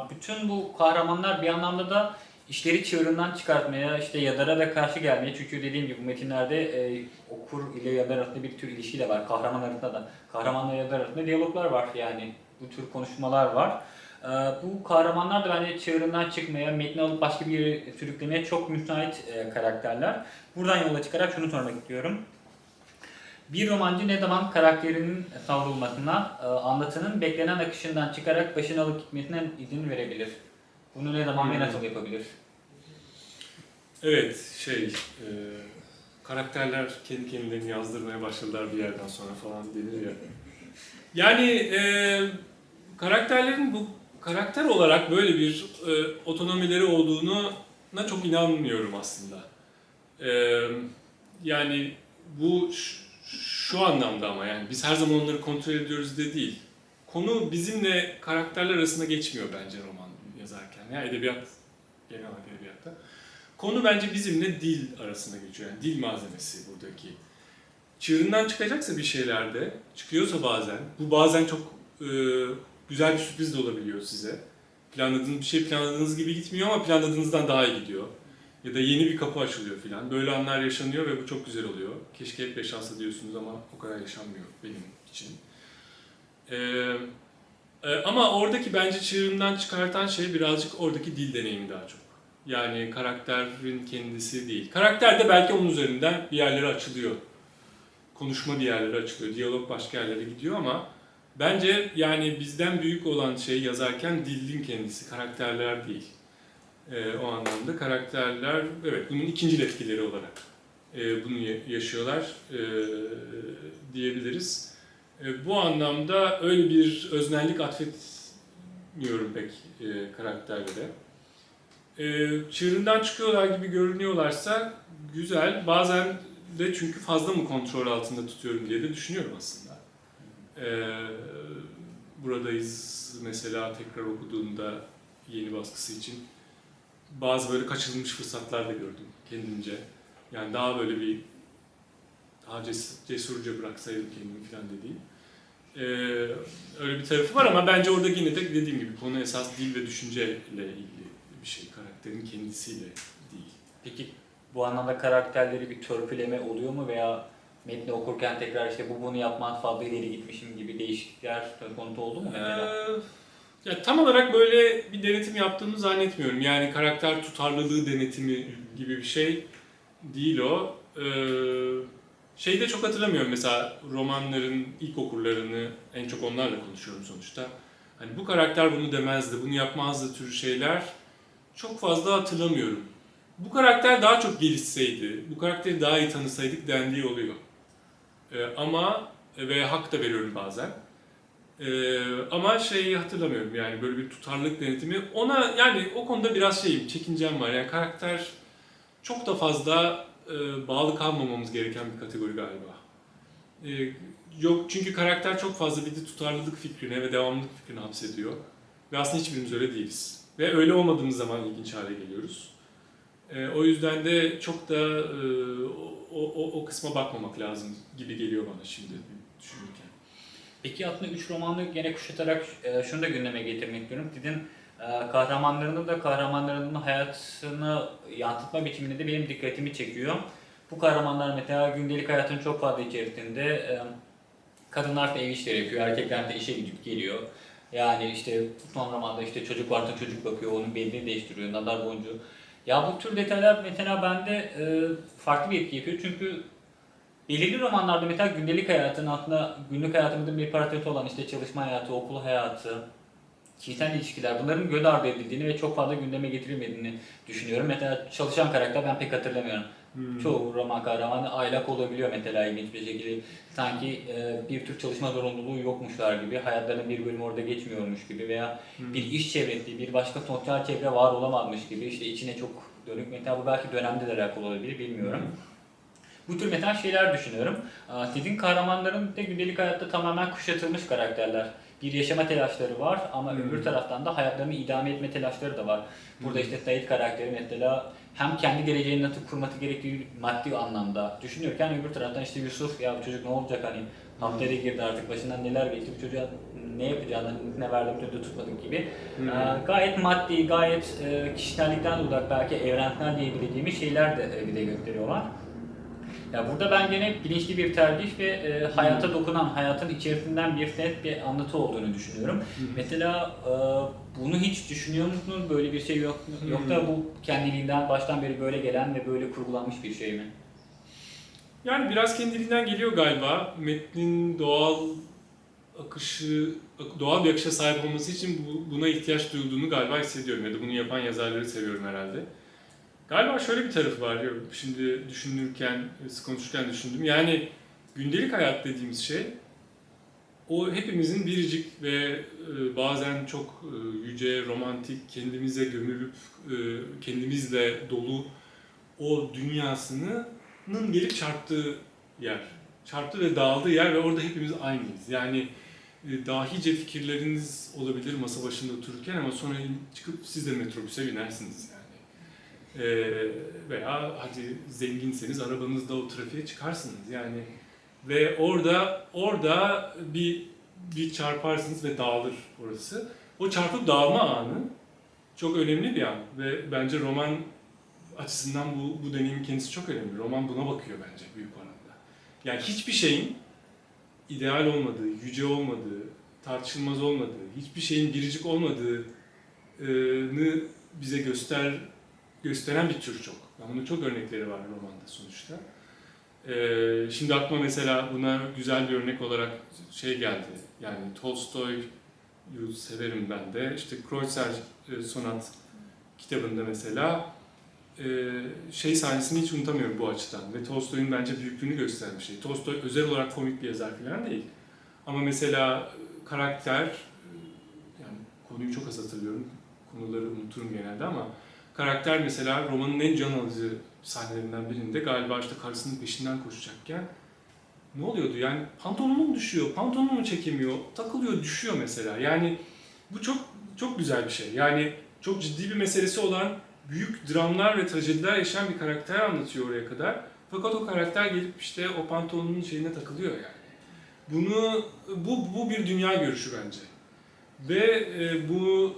Bütün bu kahramanlar bir anlamda da işleri çığırından çıkartmaya, işte yazara da karşı gelmeye. Çünkü dediğim gibi bu metinlerde e, okur ile yazar arasında bir tür ilişki de var. Kahraman arasında da, kahramanla yazar arasında diyaloglar var yani. Bu tür konuşmalar var. Ee, Bu kahramanlar da bence çığırından çıkmaya, metni alıp başka bir yere sürüklemeye çok müsait e, karakterler. Buradan yola çıkarak şunu sormak istiyorum. Bir romancı ne zaman karakterinin savrulmasına, e, anlatının beklenen akışından çıkarak başını alıp gitmesine izin verebilir? Bunu ne zaman ve nasıl yapabilir? Evet, şey, e, karakterler kendi kendilerini yazdırmaya başladılar bir yerden sonra falan denir ya. Yani e, karakterlerin bu karakter olarak böyle bir e, otonomileri olduğunu na çok inanmıyorum aslında. E, yani bu şu anlamda ama yani biz her zaman onları kontrol ediyoruz de değil. Konu bizimle karakterler arasında geçmiyor bence roman yazarken. Ya edebiyat, genel olarak edebiyatta. Konu bence bizimle dil arasında geçiyor. Yani dil malzemesi buradaki. Çığırından çıkacaksa bir şeylerde, çıkıyorsa bazen, bu bazen çok e, güzel bir sürpriz de olabiliyor size. Planladığınız bir şey planladığınız gibi gitmiyor ama planladığınızdan daha iyi gidiyor. Ya da yeni bir kapı açılıyor filan. Böyle anlar yaşanıyor ve bu çok güzel oluyor. Keşke hep yaşansa diyorsunuz ama o kadar yaşanmıyor benim için. Ee, ama oradaki bence çığırından çıkartan şey birazcık oradaki dil deneyimi daha çok. Yani karakterin kendisi değil. Karakter de belki onun üzerinden bir yerlere açılıyor. Konuşma bir yerlere açılıyor. Diyalog başka yerlere gidiyor ama bence yani bizden büyük olan şey yazarken dilin kendisi, karakterler değil. Ee, o anlamda karakterler, evet bunun ikinci etkileri olarak e, bunu ya- yaşıyorlar e, diyebiliriz. E, bu anlamda öyle bir öznellik atfetmiyorum pek e, karakterlere. E, çığırından çıkıyorlar gibi görünüyorlarsa güzel. Bazen de çünkü fazla mı kontrol altında tutuyorum diye de düşünüyorum aslında. E, buradayız mesela tekrar okuduğumda yeni baskısı için bazı böyle kaçırılmış fırsatlar da gördüm kendimce. Yani daha böyle bir daha ces- cesurca bıraksaydım kendimi falan dediğim. Ee, öyle bir tarafı var ama bence orada yine de dediğim gibi konu esas dil ve düşünceyle ilgili bir şey. Karakterin kendisiyle değil. Peki bu anlamda karakterleri bir törpüleme oluyor mu veya metni okurken tekrar işte bu bunu yapman fazla ileri gitmişim gibi değişiklikler söz konusu oldu mu mesela? Ee, ya tam olarak böyle bir denetim yaptığımı zannetmiyorum. Yani karakter tutarlılığı denetimi gibi bir şey değil o. Ee, şeyi de çok hatırlamıyorum mesela romanların ilk okurlarını en çok onlarla konuşuyorum sonuçta. Hani bu karakter bunu demezdi, bunu yapmazdı türü şeyler çok fazla hatırlamıyorum. Bu karakter daha çok gelişseydi, bu karakteri daha iyi tanısaydık dendiği oluyor. Ee, ama ve hak da veriyorum bazen. Ee, ama şeyi hatırlamıyorum yani böyle bir tutarlılık denetimi. Ona yani o konuda biraz şeyim, çekincem var. Yani karakter çok da fazla e, bağlı kalmamamız gereken bir kategori galiba. Ee, yok çünkü karakter çok fazla bir de tutarlılık fikrine ve devamlılık fikrine hapsediyor. Ve aslında hiçbirimiz öyle değiliz. Ve öyle olmadığımız zaman ilginç hale geliyoruz. Ee, o yüzden de çok da e, o, o, o kısma bakmamak lazım gibi geliyor bana şimdi düşünürken. Peki aslında üç romanı gene kuşatarak e, şunu da gündeme getirmek istiyorum. E, kahramanlarının da kahramanlarının hayatını yansıtma biçiminde de benim dikkatimi çekiyor. Bu kahramanlar mesela gündelik hayatın çok fazla içerisinde e, kadınlar da ev işleri yapıyor, erkekler de işe gidip geliyor. Yani işte son romanda işte çocuk varsa çocuk bakıyor, onun belini değiştiriyor, nazar boncuğu. Ya bu tür detaylar mesela bende e, farklı bir etki yapıyor çünkü belirli romanlarda mesela gündelik hayatın aslında günlük hayatımızın bir parçası olan işte çalışma hayatı, okul hayatı, kişisel ilişkiler bunların göz ardı edildiğini ve çok fazla gündeme getirilmediğini düşünüyorum. Mesela çalışan karakter ben pek hatırlamıyorum. Hmm. Çoğu roman kahramanı aylak olabiliyor mesela ilginç bir şekilde. Sanki e, bir tür çalışma zorunluluğu yokmuşlar gibi, hayatlarının bir bölümü orada geçmiyormuş gibi veya Hmm. bir iş çevresi, bir başka sosyal çevre var olamazmış gibi işte içine çok dönük. Mesela bu belki dönemde de alakalı olabilir bilmiyorum. Bu tür mesela şeyler düşünüyorum. Sizin kahramanların da gündelik hayatta tamamen kuşatılmış karakterler. Bir yaşama telaşları var ama Hmm. öbür taraftan da hayatlarını idame etme telaşları da var. Burada Hmm. işte Said karakteri mesela hem kendi geleceğini nasıl kurması gerektiği maddi anlamda düşünürken öbür taraftan işte Yusuf ya bu çocuk ne olacak hani haftaya girdi artık başından neler geçti bu çocuğa ne yapacağını ne verdiğim çocuğu tutmadık gibi. Hmm. Aa, gayet maddi, gayet e, kişisellikten uzak belki evrensel diyebileceğimiz şeyler de e, bize gösteriyorlar. Ya burada ben gene bilinçli bir tercih ve e, hayata dokunan, hayatın içerisinden bir net bir anlatı olduğunu düşünüyorum. Mesela e, bunu hiç düşünüyor musunuz? Böyle bir şey yok mu? Yok da bu kendiliğinden baştan beri böyle gelen ve böyle kurgulanmış bir şey mi? Yani biraz kendiliğinden geliyor galiba. Metnin doğal akışı, doğal bir akışa sahip olması için bu- buna ihtiyaç duyulduğunu galiba hissediyorum ya da bunu yapan yazarları seviyorum herhalde. Galiba şöyle bir tarafı var. ya, Şimdi düşünürken, konuşurken düşündüm. Yani gündelik hayat dediğimiz şey o hepimizin biricik ve e, bazen çok e, yüce, romantik, kendimize gömülüp e, kendimizle dolu o dünyasının gelip çarptığı yer. Çarptı ve dağıldığı yer ve orada hepimiz aynıyız. Yani e, dahice fikirleriniz olabilir masa başında otururken ama sonra çıkıp siz de metrobüse binersiniz. E, veya hadi zenginseniz arabanızda o trafiğe çıkarsınız yani. Ve orada orada bir bir çarparsınız ve dağılır orası. O çarpıp dağılma anı çok önemli bir an ve bence roman açısından bu, bu deneyimin kendisi çok önemli. Roman buna bakıyor bence büyük oranda. Yani hiçbir şeyin ideal olmadığı, yüce olmadığı, tartışılmaz olmadığı, hiçbir şeyin biricik olmadığını bize göster gösteren bir tür çok. Yani bunun çok örnekleri var romanda sonuçta. Ee, şimdi aklıma mesela buna güzel bir örnek olarak şey geldi. Yani Tolstoy'u severim ben de. İşte Kreutzer e, Sonat kitabında mesela e, şey sahnesini hiç unutamıyorum bu açıdan. Ve Tolstoy'un bence büyüklüğünü gösteren bir şey. Tolstoy özel olarak komik bir yazar falan değil. Ama mesela karakter, e, yani konuyu çok az hatırlıyorum, konuları unuturum genelde ama karakter mesela romanın en can alıcı sahnelerinden birinde galiba işte karısının peşinden koşacakken ne oluyordu yani pantolonu mu düşüyor, pantolonu mu çekemiyor, takılıyor, düşüyor mesela. Yani bu çok çok güzel bir şey. Yani çok ciddi bir meselesi olan büyük dramlar ve trajediler yaşayan bir karakter anlatıyor oraya kadar. Fakat o karakter gelip işte o pantolonun şeyine takılıyor yani. Bunu bu bu bir dünya görüşü bence. Ve e, bu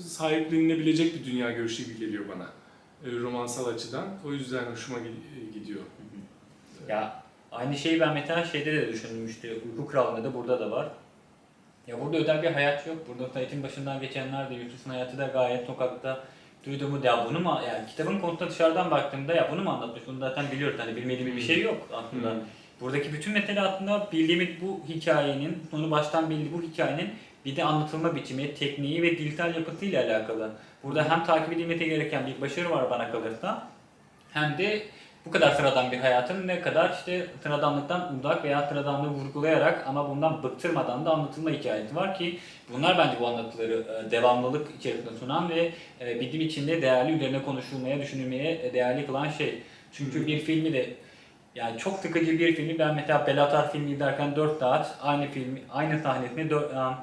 sahiplenilebilecek bir dünya görüşü gibi geliyor bana. E, romansal açıdan. O yüzden hoşuma gi- gidiyor. Ya aynı şeyi ben mesela şeyde de düşündüm işte Uyku Kralı'nda da burada da var. Ya burada özel bir hayat yok. Burada Sait'in başından geçenler de Yusuf'un hayatı da gayet sokakta duyduğumu ya bunu mu yani kitabın konusunda dışarıdan baktığımda ya bunu mu anlatmış bunu zaten biliyoruz hani bilmediğimiz bir şey yok aslında. Hmm. Buradaki bütün mesele aslında bildiğimiz bu hikayenin, sonu baştan bildiği bu hikayenin bir de anlatılma biçimi, tekniği ve dilsel yapısıyla alakalı. Burada hem takip edilmesi gereken bir başarı var bana kalırsa hem de bu kadar sıradan bir hayatın ne kadar işte sıradanlıktan uzak veya sıradanlığı vurgulayarak ama bundan bıktırmadan da anlatılma hikayesi var ki bunlar bence bu anlatıları e, devamlılık içerisinde sunan ve e, bilim içinde değerli üzerine konuşulmaya, düşünülmeye e, değerli kılan şey. Çünkü bir filmi de yani çok sıkıcı bir filmi ben mesela Bellatar filmi izlerken 4 saat aynı filmi aynı sahnesini 4 um,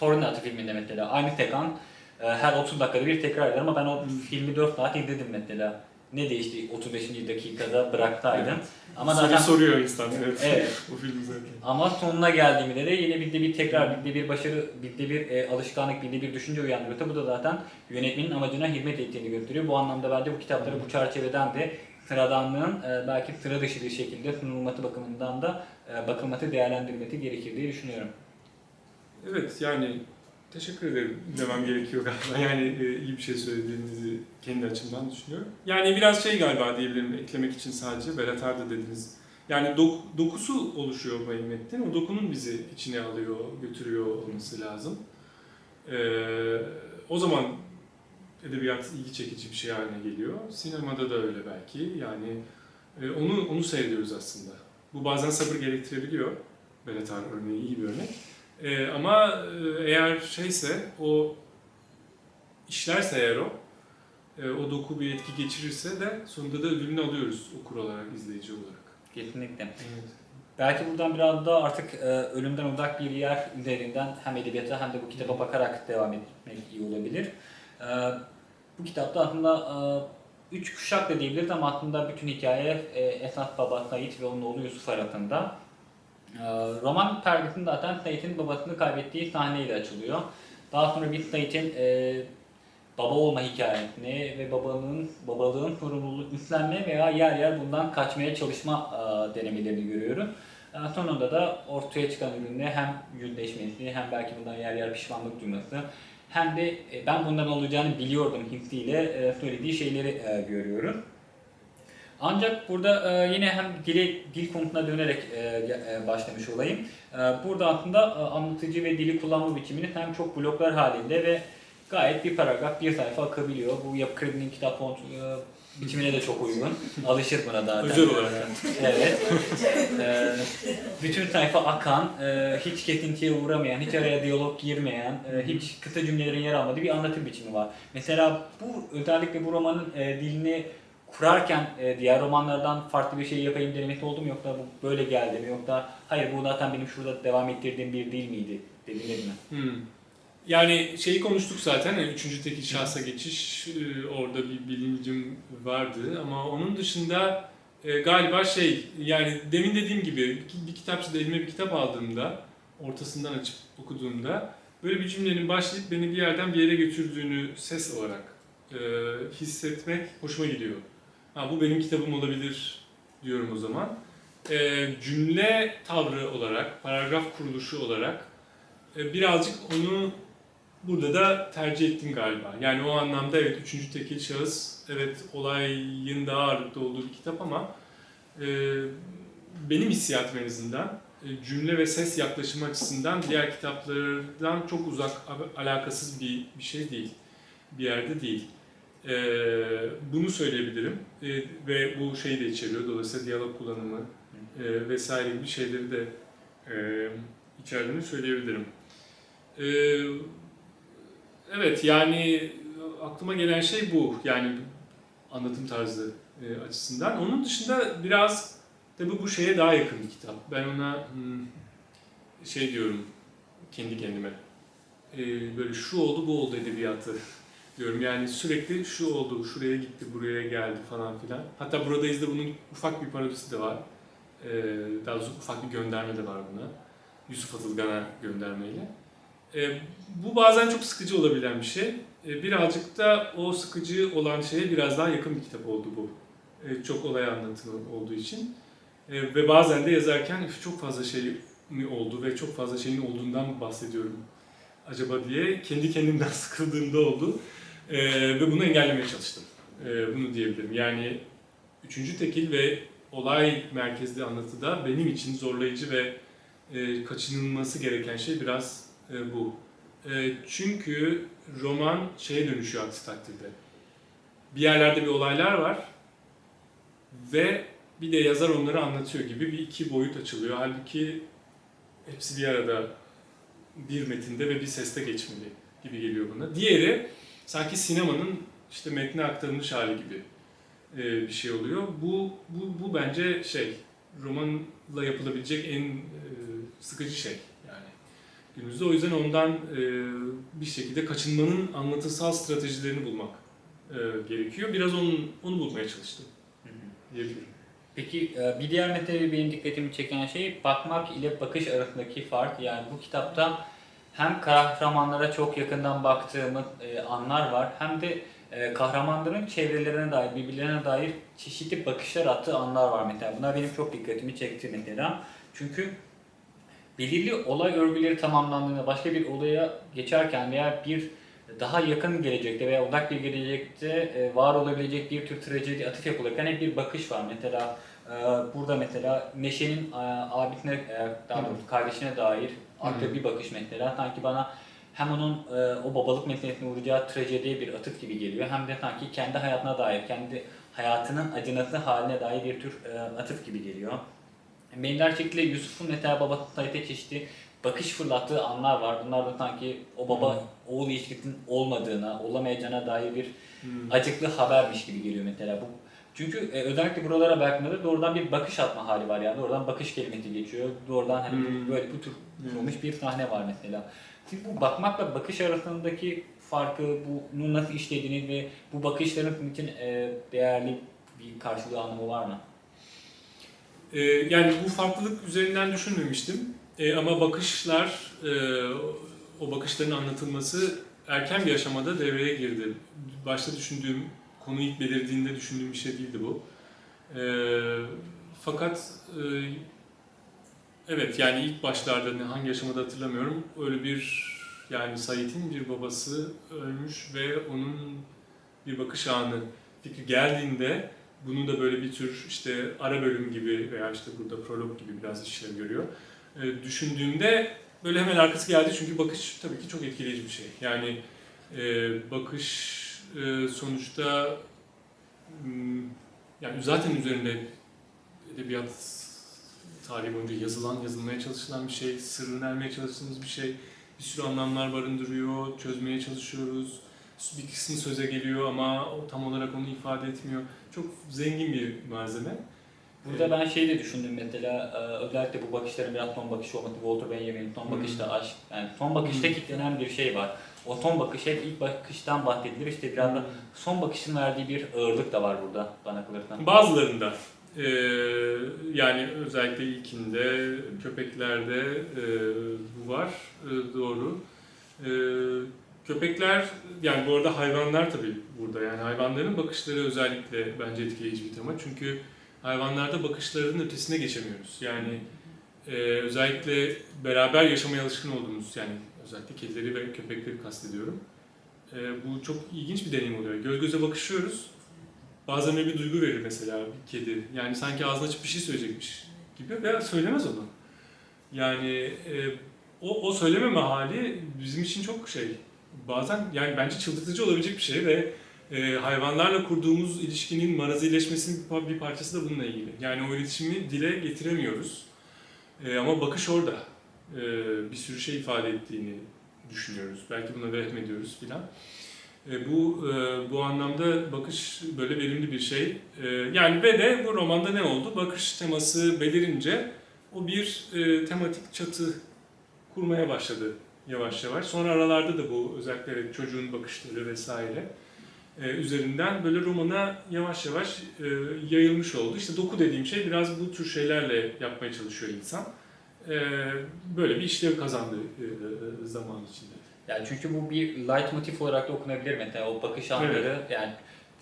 Tornado filminde mesela aynı tekan e, her 30 dakikada bir tekrar eder ama ben o filmi 4 saat izledim mesela. Ne değişti 35. dakikada bıraktaydım. Ama Soru zaten soruyor insan. Evet. Evet. o film zaten. ama sonuna geldiğimde de yine bir de bir tekrar, bir de bir başarı, bir de bir e, alışkanlık, bir de bir düşünce uyandırıyorsa bu da zaten yönetmenin amacına hizmet ettiğini gösteriyor. Bu anlamda bence bu kitapları bu çerçeveden de sıradanlığın e, belki sıra dışı bir şekilde sunulması bakımından da e, bakılması, değerlendirilmesi gerekir diye düşünüyorum. Evet yani teşekkür ederim demem gerekiyor galiba. Yani e, iyi bir şey söylediğinizi kendi açımdan düşünüyorum. Yani biraz şey galiba diyebilirim eklemek için sadece Berat da dediniz. Yani dok- dokusu oluşuyor bu metnin. O dokunun bizi içine alıyor, götürüyor olması lazım. Ee, o zaman edebiyat ilgi çekici bir şey haline geliyor. Sinemada da öyle belki. Yani e, onu onu seyrediyoruz aslında. Bu bazen sabır gerektirebiliyor. Berat Han örneği iyi bir örnek. E, ama eğer şeyse o işlerse eğer o e, o doku bir etki geçirirse de sonunda da ödülünü alıyoruz okur olarak, izleyici olarak. Kesinlikle. Evet. Belki buradan biraz da artık e, ölümden uzak bir yer üzerinden hem edebiyata hem de bu kitaba bakarak devam etmek iyi olabilir. E, bu kitapta aslında e, üç kuşak da diyebiliriz ama aslında bütün hikaye e, esas baba Sait ve onun oğlu Yusuf arasında. E, roman perdesinde zaten Sait'in babasını kaybettiği sahneyle açılıyor. Daha sonra biz Sait'in e, baba olma hikayesini ve babanın babalığın sorumluluğu üstlenme veya yer yer bundan kaçmaya çalışma e, denemelerini görüyorum. E, sonunda da ortaya çıkan ürünle hem yüzleşmesi hem belki bundan yer yer pişmanlık duyması hem de e, ben bundan olacağını biliyordum hissiyle e, söylediği şeyleri e, görüyorum. Ancak burada e, yine hem dili, dil konusuna dönerek e, e, başlamış olayım. E, burada aslında e, anlatıcı ve dili kullanma biçimini hem çok bloklar halinde ve gayet bir paragraf, bir sayfa akabiliyor. Bu Yapı Kredi'nin kitap font e, biçimine de çok uygun. Alışır buna zaten. Özel olarak. Evet. E, bütün sayfa akan, e, hiç kesintiye uğramayan, hiç araya diyalog girmeyen, e, hiç kısa cümlelerin yer almadığı bir anlatım biçimi var. Mesela bu özellikle bu romanın e, dilini kurarken e, diğer romanlardan farklı bir şey yapayım denemesi oldu mu yoksa bu böyle geldi mi yoksa hayır bu zaten benim şurada devam ettirdiğim bir dil miydi dediniz mi? Hmm. Yani şeyi konuştuk zaten, yani üçüncü tekil şahsa geçiş e, orada bir bilincim vardı ama onun dışında e, galiba şey yani demin dediğim gibi bir kitapçıda elime bir kitap aldığımda ortasından açıp okuduğumda böyle bir cümlenin başlayıp beni bir yerden bir yere götürdüğünü ses olarak e, hissetmek hoşuma gidiyor. Ha, bu benim kitabım olabilir diyorum o zaman. E, cümle tavrı olarak, paragraf kuruluşu olarak e, birazcık onu burada da tercih ettim galiba. Yani o anlamda evet üçüncü tekil şahıs, evet olayın daha ağırlıkta olduğu bir kitap ama e, benim hissiyatım en azından e, cümle ve ses yaklaşımı açısından diğer kitaplardan çok uzak, alakasız bir, bir şey değil. Bir yerde değil. E, bunu söyleyebilirim e, ve bu şeyi de içeriyor. Dolayısıyla diyalog kullanımı e, vesaire gibi şeyleri de e, içerdiğini söyleyebilirim. E, evet yani aklıma gelen şey bu. Yani anlatım tarzı e, açısından. Onun dışında biraz tabi bu şeye daha yakın bir kitap. Ben ona hmm, şey diyorum kendi kendime. E, böyle şu oldu bu oldu edebiyatı diyorum. Yani sürekli şu oldu, şuraya gitti, buraya geldi falan filan. Hatta buradayız da bunun ufak bir parodisi de var. E, daha doğrusu ufak bir gönderme de var buna. Yusuf Atılgan'a göndermeyle. E, bu bazen çok sıkıcı olabilen bir şey. E, birazcık da o sıkıcı olan şeye biraz daha yakın bir kitap oldu bu. E, çok olay anlatımı olduğu için. E, ve bazen de yazarken çok fazla şey oldu ve çok fazla şeyin olduğundan bahsediyorum acaba diye kendi kendimden sıkıldığımda oldu. E, ve bunu engellemeye çalıştım. E, bunu diyebilirim. Yani üçüncü tekil ve olay merkezli anlatıda benim için zorlayıcı ve e, kaçınılması gereken şey biraz e, bu. E, çünkü roman şeye dönüşüyor aksi takdirde. Bir yerlerde bir olaylar var ve bir de yazar onları anlatıyor gibi bir iki boyut açılıyor. Halbuki hepsi bir arada bir metinde ve bir seste geçmeli gibi geliyor bana. Diğeri sanki sinemanın işte metne aktarılmış hali gibi e, bir şey oluyor. Bu, bu, bu bence şey, romanla yapılabilecek en e, sıkıcı şey yani günümüzde. O yüzden ondan e, bir şekilde kaçınmanın anlatısal stratejilerini bulmak e, gerekiyor. Biraz onun, onu bulmaya çalıştım diyebilirim. Peki e, bir diğer mesele benim dikkatimi çeken şey bakmak ile bakış arasındaki fark. Yani bu kitapta hem kahramanlara çok yakından baktığımız e, anlar var hem de e, kahramanların çevrelerine dair, birbirlerine dair çeşitli bakışlar attığı anlar var mesela. Bunlar benim çok dikkatimi çekti mesela. Çünkü belirli olay örgüleri tamamlandığında başka bir olaya geçerken veya bir daha yakın gelecekte veya uzak bir gelecekte e, var olabilecek bir tür trajedi atıf yapılırken hep bir bakış var. Mesela e, burada mesela Neşe'nin abisine, daha doğrusu kardeşine dair aklı bir bakış mesela. Sanki bana hem onun e, o babalık meselesine uğrayacağı trajediye bir atıf gibi geliyor hem de sanki kendi hayatına dair, kendi hayatının acınası haline dair bir tür e, atıf gibi geliyor. Benzer şekilde Yusuf'un mesela baba Sait'e çeşitli bakış fırlattığı anlar var. Bunlar da sanki o baba Hmm. oğul ilişkisinin olmadığına, olamayacağına dair bir Hmm. acıklı habermiş gibi geliyor mesela bu. Çünkü e, özellikle buralara baktığında doğrudan bir bakış atma hali var yani. Doğrudan bakış kelimesi geçiyor. Doğrudan hani Hmm. böyle bu tür kurulmuş bir sahne var mesela. Siz bu bakmakla bakış arasındaki farkı, bunu nasıl işlediğiniz ve bu bakışların sizin için e, değerli bir karşılığı anlamı var mı? Ee, yani bu farklılık üzerinden düşünmemiştim. Ee, ama bakışlar, e, o bakışların anlatılması erken bir aşamada devreye girdi. Başta düşündüğüm, konu ilk belirdiğinde düşündüğüm bir şey değildi bu. Ee, fakat e, evet yani ilk başlarda ne- hangi aşamada hatırlamıyorum öyle bir yani Sait'in bir babası ölmüş ve onun bir bakış anı fikri geldiğinde bunu da böyle bir tür işte ara bölüm gibi veya işte burada prolog gibi biraz işlev görüyor. Ee, düşündüğümde böyle hemen arkası geldi çünkü bakış tabii ki çok etkileyici bir şey. Yani e, bakış e, sonuçta hmm, yani zaten üzerinde edebiyat tarihi boyunca yazılan, yazılmaya çalışılan bir şey, sırrını ermeye çalıştığımız bir şey. Bir sürü anlamlar barındırıyor, çözmeye çalışıyoruz. Bir kısmı söze geliyor ama tam olarak onu ifade etmiyor. Çok zengin bir malzeme. Burada ben şey de düşündüm mesela e, özellikle bu bakışların biraz son bakış olması Walter Benjamin'in son bakışta aşk yani son bakışta Hmm. kilitlenen bir şey var. O son bakış hep ilk bakıştan bahsedilir işte biraz da son bakışın verdiği bir ağırlık da var burada bana kalırsa. Bazılarında e, yani özellikle ilkinde, köpeklerde e, bu var e, doğru. E, köpekler yani bu arada hayvanlar tabii burada yani hayvanların bakışları özellikle bence etkileyici bir tema çünkü hayvanlarda bakışlarının ötesine geçemiyoruz. Yani e, özellikle beraber yaşamaya alışkın olduğumuz yani özellikle kedileri ve köpekleri kastediyorum. E, bu çok ilginç bir deneyim oluyor. Göz göze bakışıyoruz Bazen bir duygu verir mesela bir kedi. Yani sanki ağzını açıp bir şey söyleyecekmiş gibi ve söylemez onu. Yani e, o, o söylememe hali bizim için çok şey. Bazen yani bence çıldırtıcı olabilecek bir şey ve e, hayvanlarla kurduğumuz ilişkinin marazileşmesinin bir parçası da bununla ilgili. Yani o iletişimi dile getiremiyoruz. E, ama bakış orada. E, bir sürü şey ifade ettiğini düşünüyoruz. Belki buna vehmediyoruz filan. E, bu e, bu anlamda bakış böyle verimli bir şey. E, yani ve de bu romanda ne oldu? Bakış teması belirince o bir e, tematik çatı kurmaya başladı yavaş yavaş. Sonra aralarda da bu özellikle çocuğun bakışları vesaire üzerinden böyle romana yavaş yavaş e, yayılmış oldu. İşte doku dediğim şey biraz bu tür şeylerle yapmaya çalışıyor insan. E, böyle bir işlev kazandı e, e, zaman içinde. Yani çünkü bu bir light motif olarak da okunabilir mesela o bakış anları yani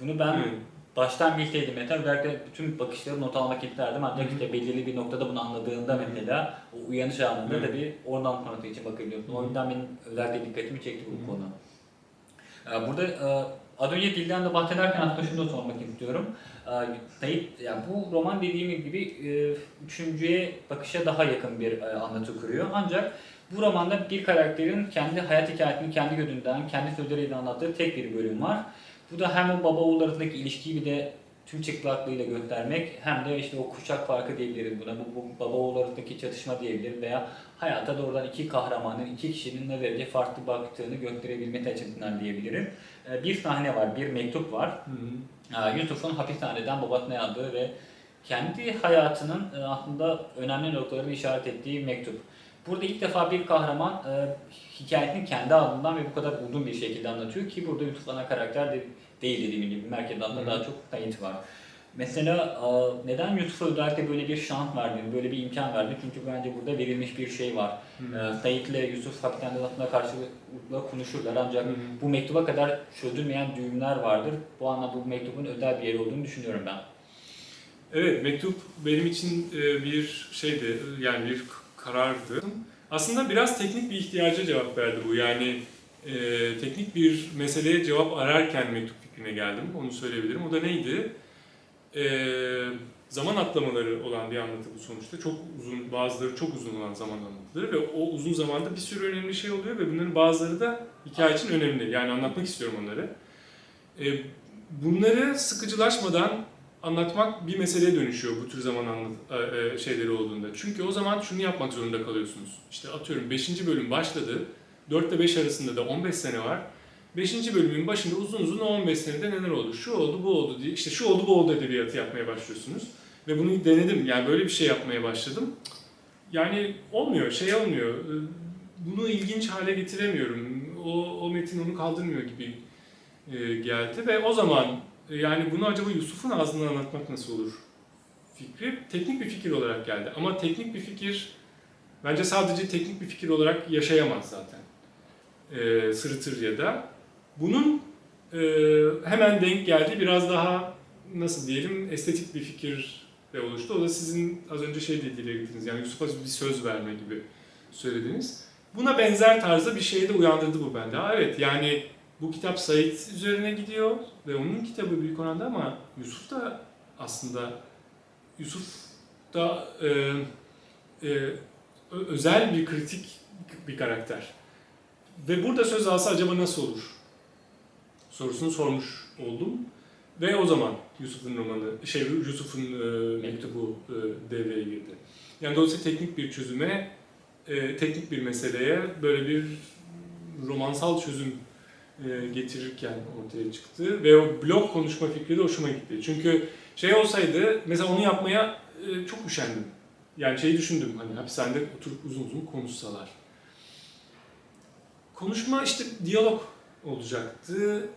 bunu ben Evet. baştan bilseydim mesela özellikle bütün bakışları not almak isterdim ancak Hı hı. işte belirli bir noktada bunu anladığında Hı hı. mesela o uyanış anında Evet. tabii oradan sonrası için bakabiliyorsun. O yüzden benim özellikle dikkatimi çekti bu hı. konu. Ee, Burada e, az önce dilden de bahsederken aslında şunu da sormak istiyorum. Ee, Sayit, yani bu roman dediğim gibi e, üçüncüye bakışa daha yakın bir e, anlatı kuruyor. Ancak bu romanda bir karakterin kendi hayat hikayesini kendi gözünden, kendi sözleriyle anlattığı tek bir bölüm var. Bu da hem o baba oğul arasındaki ilişkiyi bir de tüm çıplaklığıyla göstermek hem de işte o kuşak farkı diyebiliriz buna. Bu, bu baba oğul arasındaki çatışma diyebiliriz veya hayata doğrudan iki kahramanın, iki kişinin ne derece farklı baktığını gösterebilmesi açısından diyebilirim. Ee, Bir sahne var, bir mektup var. Hı hı. Ee, Yusuf'un hapishaneden babasına yazdığı ve kendi hayatının e, aslında önemli noktalarını işaret ettiği mektup. Burada ilk defa bir kahraman e, hikayesini kendi adından ve bu kadar uzun bir şekilde anlatıyor ki burada Yusuf ana karakter de, değil dediğim gibi merkez adında Hı. daha çok Sayit var. Mesela neden Yusuf'a özellikle böyle bir şans verdin, böyle bir imkan verdin? Çünkü bence burada verilmiş bir şey var. Hı. E, Sayit ile Yusuf hapishanede aslında karşılıklı konuşurlar ancak hı. bu mektuba kadar çözülmeyen düğümler vardır. Bu anlamda bu mektubun özel bir yeri olduğunu düşünüyorum ben. Evet, mektup benim için e, bir şeydi, yani bir karardı. Aslında biraz teknik bir ihtiyaca cevap verdi bu. Yani e, teknik bir meseleye cevap ararken mektup fikrine geldim, onu söyleyebilirim. O da neydi? Ee, zaman atlamaları olan bir anlatı bu sonuçta. Çok uzun, bazıları çok uzun olan zaman anlatıları ve o uzun zamanda bir sürü önemli şey oluyor ve bunların bazıları da hikaye için önemli. Yani anlatmak istiyorum onları. Ee, bunları sıkıcılaşmadan anlatmak bir meseleye dönüşüyor bu tür zaman anlat e, e, şeyleri olduğunda. Çünkü o zaman şunu yapmak zorunda kalıyorsunuz. İşte atıyorum 5. bölüm başladı. 4 ile 5 arasında da 15 sene var. 5. bölümün başında uzun uzun o 15 senede neler oldu? Şu oldu, bu oldu diye. İşte şu oldu, bu oldu edebiyatı yapmaya başlıyorsunuz. Ve bunu denedim. Yani böyle bir şey yapmaya başladım. Yani olmuyor, şey olmuyor. Bunu ilginç hale getiremiyorum. O, o metin onu kaldırmıyor gibi e, geldi ve o zaman e, yani bunu acaba Yusuf'un ağzından anlatmak nasıl olur fikri teknik bir fikir olarak geldi. Ama teknik bir fikir bence sadece teknik bir fikir olarak yaşayamaz zaten. E, sırıtır ya da. Bunun e, hemen denk geldi biraz daha nasıl diyelim estetik bir fikir de oluştu. O da sizin az önce şey de dile getirdiniz yani Yusuf'a bir söz verme gibi söylediniz. Buna benzer tarzda bir şey de uyandırdı bu bende. Ha, evet yani bu kitap Said üzerine gidiyor ve onun kitabı büyük oranda ama Yusuf da aslında Yusuf da e, e, özel bir kritik bir karakter. Ve burada söz alsa acaba nasıl olur? Sorusunu sormuş oldum. Ve o zaman Yusuf'un romanı, şey Yusuf'un e, mektubu e, devreye girdi. Yani dolayısıyla teknik bir çözüme, e, teknik bir meseleye böyle bir romansal çözüm e, getirirken ortaya çıktı. Ve o blog konuşma fikri de hoşuma gitti. Çünkü şey olsaydı, mesela onu yapmaya e, çok üşendim. Yani şeyi düşündüm, hani hapishanede oturup uzun uzun konuşsalar. Konuşma işte diyalog olacaktı.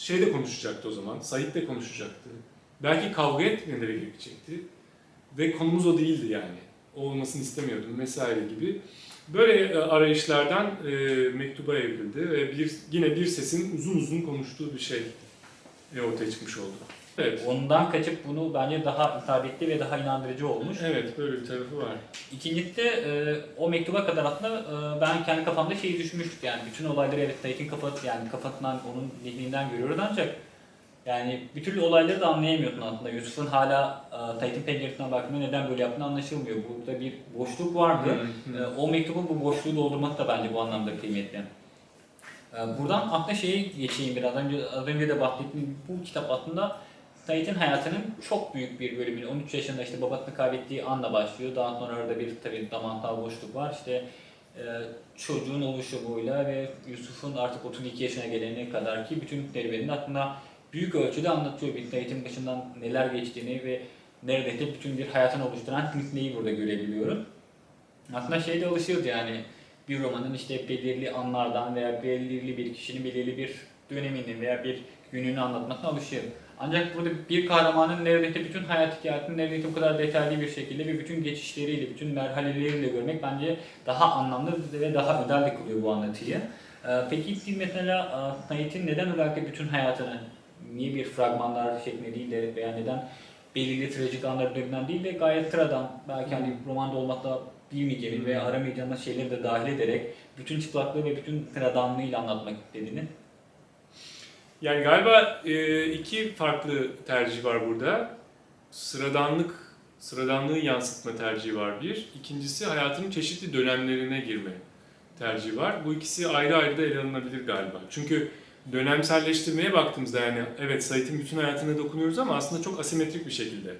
Şey de konuşacaktı o zaman, Sait de konuşacaktı. Belki kavga etmeleri gerekecekti. Ve konumuz o değildi yani. O olmasını istemiyordum vesaire gibi. Böyle e, arayışlardan e, mektuba evrildi ve bir yine bir sesin uzun uzun konuştuğu bir şey e, ortaya çıkmış oldu. Evet. Ondan kaçıp bunu bence daha isabetli ve daha inandırıcı olmuş. Evet, böyle bir tarafı var. İkincisi de e, o mektuba kadar aslında e, ben kendi kafamda şeyi düşünmüştüm yani bütün olayları evet Tayyip'in kafası yani kafasından onun zihninden görüyoruz ancak yani bir türlü olayları da anlayamıyorsun aslında. Yusuf'un hala e, Tayyip'in penceresinden baktığında neden böyle yaptığını anlaşılmıyor. Burada bir boşluk vardı. E, o mektubu bu boşluğu doldurmak da bence bu anlamda kıymetli. E, buradan akla şeyi geçeyim biraz önce az önce de bahsettiğim bu kitap aslında Said'in hayatının çok büyük bir bölümünü 13 yaşında işte babasını kaybettiği anla başlıyor. Daha sonra orada bir tabii zamansal boşluk var. İşte e, çocuğun oluşumuyla ve Yusuf'un artık 32 yaşına gelene kadar ki bütün serüvenini aslında büyük ölçüde anlatıyor. Bir Said'in başından neler geçtiğini ve neredeyse bütün bir hayatını oluşturan silsileyi burada görebiliyoruz. Aslında şeyde alışıyoruz yani bir romanın işte belirli anlardan veya belirli bir kişinin belirli bir dönemini veya bir gününü anlatmasına alışıyoruz. Ancak burada bir kahramanın neredeyse bütün hayat hikayesini neredeyse bu kadar detaylı bir şekilde ve bütün geçişleriyle, bütün merhaleleriyle görmek bence daha anlamlı ve daha özel kılıyor bu anlatıyı. Ee, Peki siz mesela e, Said'in neden özellikle bütün hayatını niye bir fragmanlar şeklinde değil de veya neden belirli trajik anlar üzerinden değil de gayet sıradan belki hani romanda olmakta bilmeyeceğimiz veya aramayacağımız şeyleri de dahil ederek bütün çıplaklığı ve bütün sıradanlığıyla anlatmak istediğini Yani galiba e, iki farklı tercih var burada. Sıradanlık, sıradanlığı yansıtma tercihi var bir. İkincisi hayatının çeşitli dönemlerine girme tercihi var. Bu ikisi ayrı ayrı da ele alınabilir galiba. Çünkü dönemselleştirmeye baktığımızda yani evet Said'in bütün hayatına dokunuyoruz ama aslında çok asimetrik bir şekilde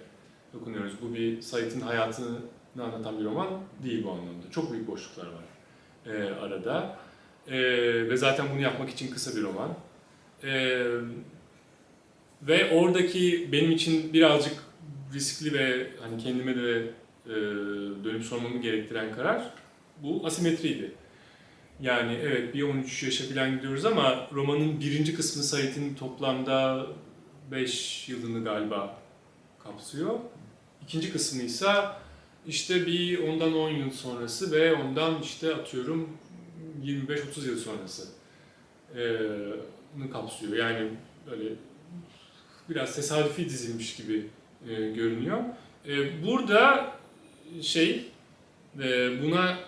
dokunuyoruz. Bu bir Said'in hayatını anlatan bir roman değil bu anlamda. Çok büyük boşluklar var e, arada. E, ve zaten bunu yapmak için kısa bir roman. E, ve oradaki benim için birazcık riskli ve hani kendime de e, dönüp sormamı gerektiren karar bu asimetriydi. Yani evet bir 13 yaşa falan gidiyoruz ama romanın birinci kısmı Said'in toplamda 5 yılını galiba kapsıyor. İkinci kısmı ise işte bir ondan 10 yıl sonrası ve ondan işte atıyorum 25-30 yıl sonrası e, kapsıyor. Yani böyle biraz tesadüfi dizilmiş gibi e, görünüyor. E, burada şey e, buna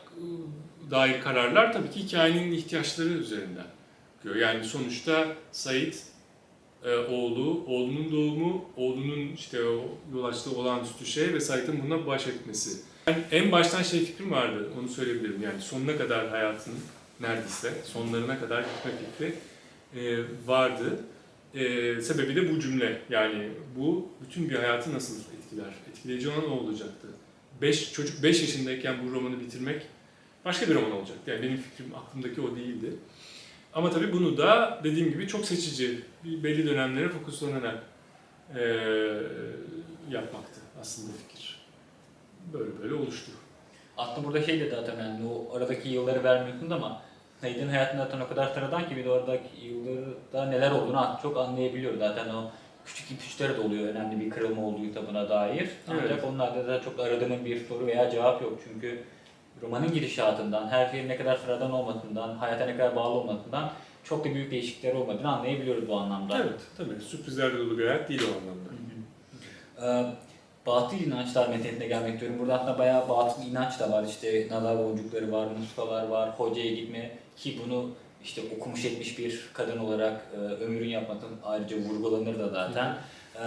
dair kararlar tabii ki hikayenin ihtiyaçları üzerinden. Yani sonuçta Said e, oğlu, oğlunun doğumu, oğlunun işte o yol açtığı olağanüstü şey ve Sait'in buna baş etmesi. Yani en baştan şey fikrim vardı, onu söyleyebilirim. Yani sonuna kadar hayatın neredeyse, sonlarına kadar gitme fikri e, vardı. E, sebebi de bu cümle. Yani bu bütün bir hayatı nasıl etkiler? Etkileyici olan o olacaktı. Beş, çocuk 5 yaşındayken bu romanı bitirmek başka bir roman olacaktı. Yani benim fikrim aklımdaki o değildi. Ama tabii bunu da dediğim gibi çok seçici, belli dönemlere fokuslanarak e, yapmaktı aslında fikir. Böyle böyle oluştu. Aslında burada şey de zaten önemli. O aradaki yılları vermiyorsun ama Said'in hayatında zaten o kadar sıradan ki bir de oradaki yıllarda neler olduğunu çok anlayabiliyor. Zaten o küçük ipuçları da oluyor önemli bir kırılma olduğu tabına dair. Ancak evet. onlarda da çok aradığının bir soru veya cevap yok. Çünkü romanın gidişatından, her şeyin ne kadar sıradan olmadığından, hayata ne kadar bağlı olmadığından çok da büyük değişiklikler olmadığını anlayabiliyoruz bu anlamda. Evet, tabii. Sürprizlerle dolu bir hayat değil o anlamda. Hı hı. Ee, batıl inançlar medeniyetine gelmek diyorum. Burada aslında bayağı batıl inanç da var. İşte nazar boncukları var, muskalar var, hocaya gitme ki bunu işte okumuş etmiş bir kadın olarak e, ömrün yapmaktan ayrıca vurgulanır da zaten. E,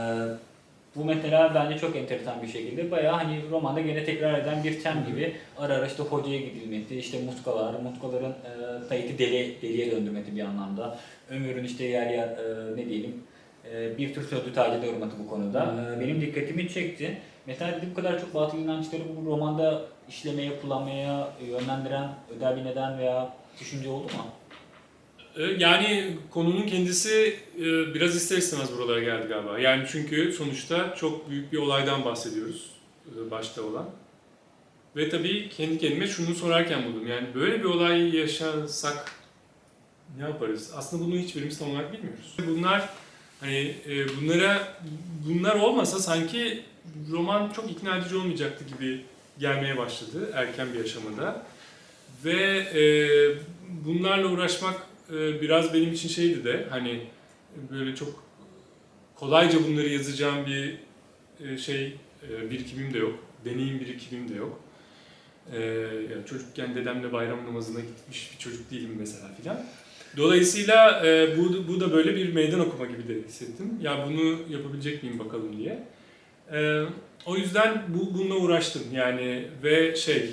bu mesela bence çok enteresan bir şekilde bayağı hani romanda gene tekrar eden bir tem gibi ara ara işte hocaya gidilmesi, işte mutkalar, mutkaların e, Sait'i deli, deliye döndürmesi bir anlamda. Ömür'ün işte yer yer e, ne diyelim e, bir tür sözlü tacize uğraması bu konuda. Hmm. E, benim dikkatimi çekti. Mesela bu kadar çok batıl inançları bu romanda işlemeye, kullanmaya yönlendiren özel bir neden veya düşünce oldu mu? E, yani konunun kendisi e, biraz ister istemez buralara geldi galiba. Yani çünkü sonuçta çok büyük bir olaydan bahsediyoruz e, başta olan. Ve tabii kendi kendime şunu sorarken buldum. Yani böyle bir olay yaşasak ne yaparız? Aslında bunu hiçbirimiz tam olarak bilmiyoruz. Bunlar hani bunlara bunlar olmasa sanki roman çok ikna edici olmayacaktı gibi gelmeye başladı erken bir aşamada. Ve bunlarla uğraşmak e, biraz benim için şeydi de hani böyle çok kolayca bunları yazacağım bir e, şey e, birikimim de yok. Deneyim birikimim de yok. Yani çocukken dedemle bayram namazına gitmiş bir çocuk değilim mesela filan. Dolayısıyla bu, bu da böyle bir meydan okuma gibi de hissettim. Ya bunu yapabilecek miyim bakalım diye. O yüzden bu bununla uğraştım yani ve şey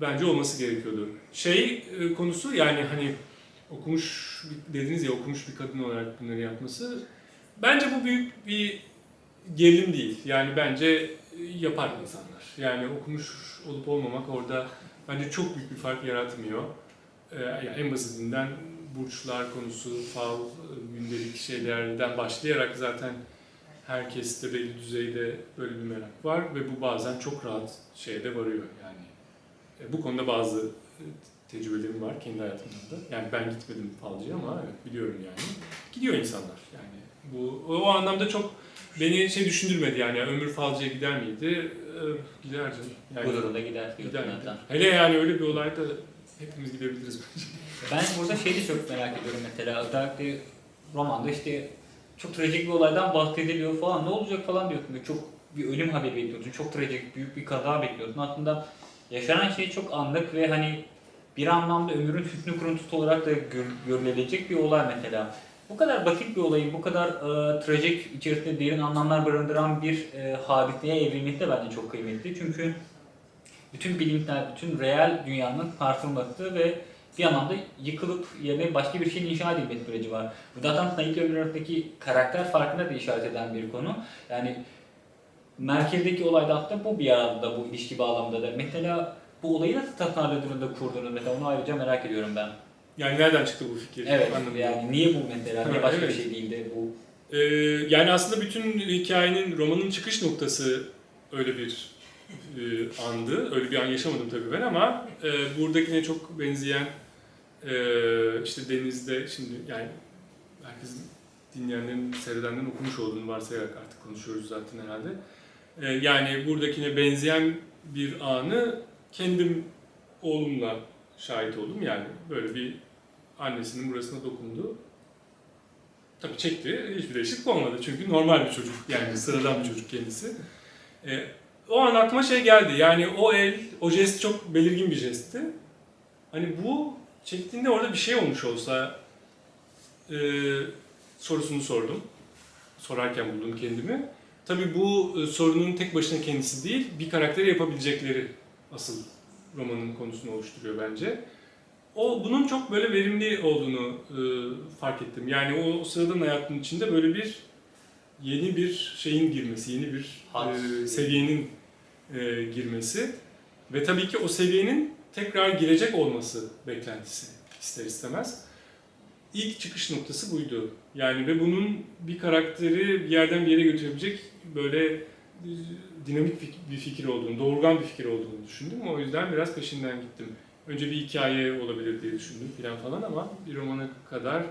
bence olması gerekiyordu. Şey e, konusu yani hani okumuş dediniz ya okumuş bir kadın olarak bunları yapması bence bu büyük bir gerilim değil. Yani bence e, yapar insanlar. Yani okumuş olup olmamak orada bence çok büyük bir fark yaratmıyor. Ee, yani en basitinden burçlar konusu, fal, gündelik şeylerden başlayarak zaten herkeste belli düzeyde böyle bir merak var ve bu bazen çok rahat şeyde varıyor yani bu konuda bazı e, tecrübelerim var kendi hayatımda da. Yani ben gitmedim falcıya ama evet, biliyorum yani. Gidiyor insanlar yani. Bu o anlamda çok beni şey düşündürmedi yani ömür falcıya gider miydi? Ee, gider canım. Yani, bu durumda gider. Gider. gider. Hele yani öyle bir olayda hepimiz gidebiliriz bence. Ben burada şeyi de çok merak ediyorum mesela özellikle romanda işte çok trajik bir olaydan bahsediliyor falan ne olacak falan diyorsun. Çok bir ölüm haberi bekliyorsun. Çok trajik büyük bir kaza bekliyorsun. Aslında yaşanan şey çok anlık ve hani bir anlamda ömrün hüsnü kuruntusu olarak da gör, görülebilecek bir olay mesela. Bu kadar basit bir olayın bu kadar e, trajik içerisinde derin anlamlar barındıran bir e, hadiseye evrilmesi de bence çok kıymetli. Çünkü bütün bilimler, bütün real dünyanın sarsılması ve bir anlamda yıkılıp yerine başka bir şeyin inşa edilmesi süreci var. Bu zaten Said Ömür arasındaki karakter farkına da işaret eden bir konu. Yani merkezdeki olay da aslında bu bir arada bu ilişki bağlamında da. Mesela bu olayı nasıl tasarladığını da kurdunuz mesela onu ayrıca merak ediyorum ben. Yani nereden çıktı bu fikir? Evet Anladım. yani niye bu mesela, niye başka evet. bir şey değildi bu? Ee, yani aslında bütün hikayenin, romanın çıkış noktası öyle bir e, andı. Öyle bir an yaşamadım tabii ben ama e, buradakine çok benzeyen e, işte denizde şimdi yani herkesin dinleyenlerin, seyredenlerin okumuş olduğunu varsayarak artık konuşuyoruz zaten herhalde. Ee, yani buradakine benzeyen bir anı kendim oğlumla şahit oldum. Yani böyle bir annesinin burasına dokundu. Tabii çekti. Hiçbir değişiklik olmadı. Çünkü normal bir çocuk. Yani sıradan bir çocuk kendisi. E, o an aklıma şey geldi. Yani o el, o jest çok belirgin bir jestti. Hani bu çektiğinde orada bir şey olmuş olsa e, sorusunu sordum. Sorarken buldum kendimi. Tabii bu e, sorunun tek başına kendisi değil, bir karakteri yapabilecekleri asıl romanın konusunu oluşturuyor bence. O bunun çok böyle verimli olduğunu e, fark ettim. Yani o, o sıradan hayatın içinde böyle bir yeni bir şeyin girmesi, yeni bir e, seviyenin e, girmesi ve tabii ki o seviyenin tekrar girecek olması beklentisi ister istemez. İlk çıkış noktası buydu. Yani ve bunun bir karakteri bir yerden bir yere götürebilecek böyle dinamik bir fikir olduğunu, doğurgan bir fikir olduğunu düşündüm. O yüzden biraz peşinden gittim. Önce bir hikaye olabilir diye düşündüm falan falan ama bir romana kadar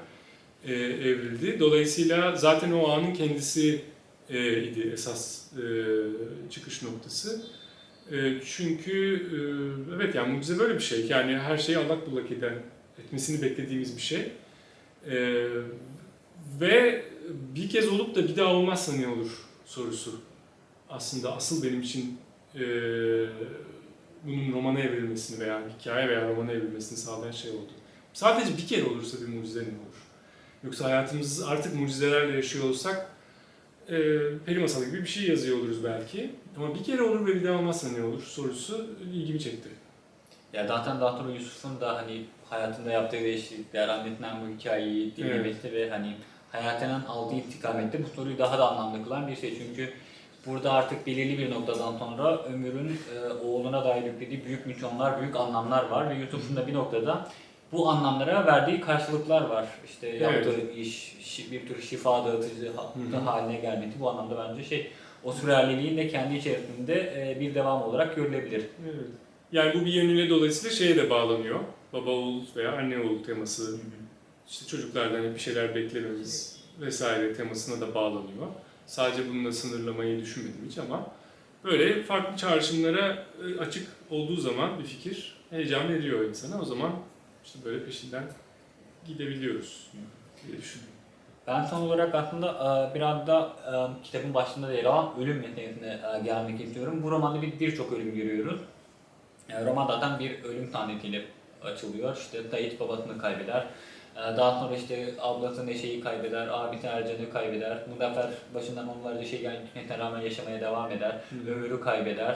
e, evrildi. Dolayısıyla zaten o anın kendisi e, idi esas e, çıkış noktası. E, çünkü e, evet yani mucize böyle bir şey. Yani her şeyi allak bullak eden, etmesini beklediğimiz bir şey. E, ve bir kez olup da bir daha olmazsa ne olur sorusu. Aslında asıl benim için e, bunun romana evrilmesini veya hikaye veya romana evrilmesini sağlayan şey oldu. Sadece bir kere olursa bir mucize ne olur? Yoksa hayatımız artık mucizelerle yaşıyor olsak e, peri masalı gibi bir şey yazıyor oluruz belki. Ama bir kere olur ve bir daha olmazsa ne olur sorusu ilgimi çekti. Ya zaten daha sonra Yusuf'un da hani hayatında yaptığı değişiklikler, anlatan bu hikayeyi dinlemesi evet. ve hani hayatından aldığı intikamette bu soruyu daha da anlamlı kılan bir şey. Çünkü burada artık belirli bir noktadan sonra Ömür'ün e, oğluna dair yüklediği büyük misyonlar, büyük anlamlar var ve Yusuf'un da bir noktada bu anlamlara verdiği karşılıklar var. İşte evet. yaptığı iş, bir tür şifa dağıtıcı Hı-hı. haline gelmesi bu anlamda bence şey o sürerliliğin de kendi içerisinde e, bir devam olarak görülebilir. Evet. Yani bu bir yönüyle dolayısıyla şeye de bağlanıyor. Baba oğul veya anne oğul teması. Hı-hı. İşte çocuklardan bir şeyler beklememiz vesaire temasına da bağlanıyor. Sadece bununla sınırlamayı düşünmedim hiç ama böyle farklı çağrışımlara e, açık olduğu zaman bir fikir heyecan veriyor insana. O zaman işte böyle peşinden gidebiliyoruz diye düşünüyorum. Ben son olarak aslında e, biraz da e, kitabın başında da yer alan ölüm meselesine gelmek istiyorum. Bu romanda bir birçok ölüm görüyoruz. Roman zaten bir ölüm sahnesiyle açılıyor. İşte Sait babasını kaybeder. Daha sonra işte ablası Neşe'yi kaybeder, abisi Ercan'ı kaybeder. Muzaffer başından onlarca şey gelmesine rağmen yaşamaya devam eder. Hı. Ömür'ü kaybeder.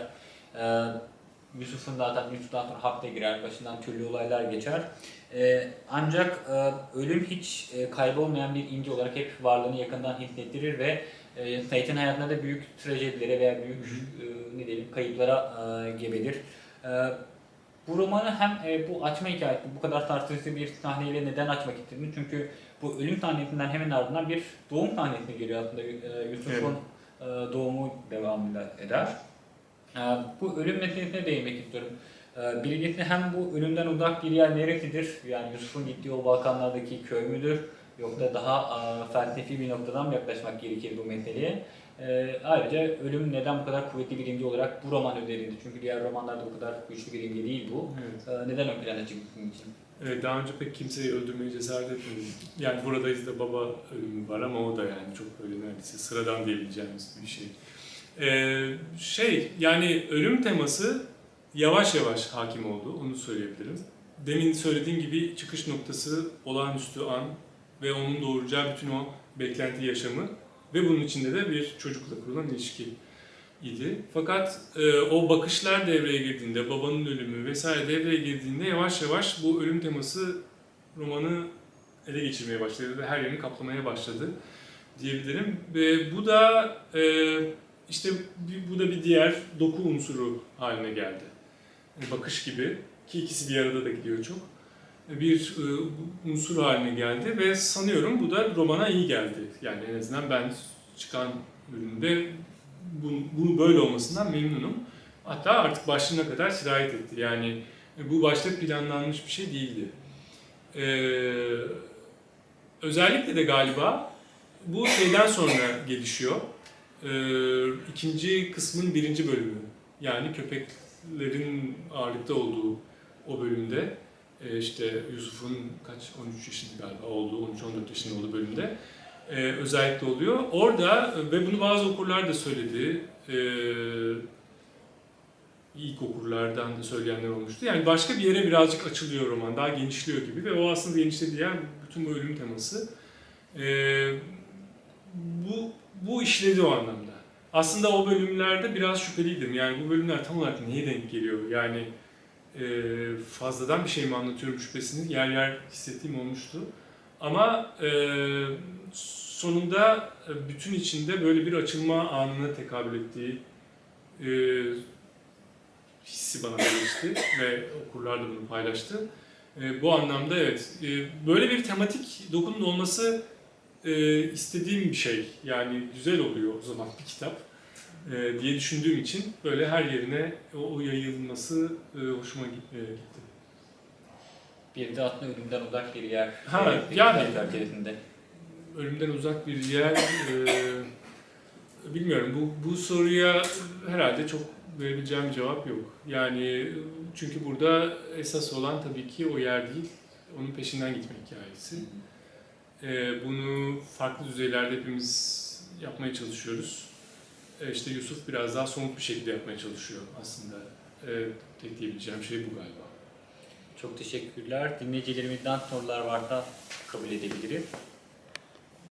Yusuf'un zaten Yusuf'tan sonra hapte girer, başından türlü olaylar geçer. Ee, ancak e, ölüm hiç e, kaybolmayan bir ince olarak hep varlığını yakından hissettirir ve e, Sait'in hayatında da büyük trajedilere veya büyük e, ne diyelim kayıplara e, gebedir. E, bu romanı hem e, bu açma hikayesi, bu kadar tartışılı bir sahneyle neden açmak istedim? Çünkü bu ölüm sahnesinden hemen ardından bir doğum sahnesine geliyor aslında. E, Yusuf'un evet. e, doğumu devamında eder. Ee, bu ölüm meselesine değinmek istiyorum. Ee, birincisi hem bu ölümden uzak bir yer neresidir? Yani Yusuf'un gittiği o Balkanlardaki köy müdür? Yoksa daha felsefi bir noktadan mı yaklaşmak gerekir bu meseleye? Ee, ayrıca ölüm neden bu kadar kuvvetli bir imge olarak bu roman üzerinde? Çünkü diğer romanlarda bu kadar güçlü bir imge değil bu. Evet. Neden ön plana çıktı için? Evet, daha önce pek kimseyi öldürmeye cesaret etmedim. Yani buradayız da baba ölümü var ama o da yani çok böyle neredeyse sıradan diyebileceğimiz bir şey. Ee, şey yani ölüm teması yavaş yavaş hakim oldu onu söyleyebilirim. Demin söylediğim gibi çıkış noktası olağanüstü an ve onun doğuracağı bütün o beklenti yaşamı ve bunun içinde de bir çocukla kurulan ilişki idi. Fakat e, o bakışlar devreye girdiğinde, babanın ölümü vesaire devreye girdiğinde yavaş yavaş bu ölüm teması romanı ele geçirmeye başladı ve her yerini kaplamaya başladı diyebilirim. Ve bu da e, işte bu da bir diğer doku unsuru haline geldi. Bakış gibi ki ikisi bir arada da gidiyor çok. Bir e, unsur haline geldi ve sanıyorum bu da romana iyi geldi. Yani en azından ben çıkan bölümde bunu böyle olmasından memnunum. Hatta artık başlığına kadar sirayet etti. Yani bu başta planlanmış bir şey değildi. Ee, özellikle de galiba bu şeyden sonra gelişiyor e, ikinci kısmın birinci bölümü. Yani köpeklerin ağırlıkta olduğu o bölümde e, işte Yusuf'un kaç 13 yaşında galiba olduğu 13-14 yaşında olduğu bölümde e, özellikle oluyor. Orada ve bunu bazı okurlar da söyledi. E, ilk okurlardan da söyleyenler olmuştu. Yani başka bir yere birazcık açılıyor roman, daha genişliyor gibi ve o aslında genişlediği yer bütün bu ölüm teması. Ee, bu, bu işledi o anlamda. Aslında o bölümlerde biraz şüpheliydim. Yani bu bölümler tam olarak neye denk geliyor? Yani fazladan bir şey mi anlatıyorum şüphesini yer yer hissettiğim olmuştu. Ama e, sonunda e, bütün içinde böyle bir açılma anına tekabül ettiği e, hissi bana gelişti ve okurlar da bunu paylaştı. E, bu anlamda evet, e, böyle bir tematik dokunun olması e, istediğim bir şey. Yani güzel oluyor o zaman bir kitap e, diye düşündüğüm için böyle her yerine o, o yayılması e, hoşuma e, gitti. Bir de aslında ölümden uzak bir yer. Ha, e, yani- çerçevesinde. Ölümden uzak bir yer, e, bilmiyorum bu, bu soruya herhalde çok verebileceğim cevap yok. Yani çünkü burada esas olan tabii ki o yer değil, onun peşinden gitme hikayesi. E, bunu farklı düzeylerde hepimiz yapmaya çalışıyoruz. E, işte Yusuf biraz daha somut bir şekilde yapmaya çalışıyor aslında. E, tek diyebileceğim şey bu galiba. Çok teşekkürler. Dinleyicilerimizden sorular varsa kabul edebiliriz.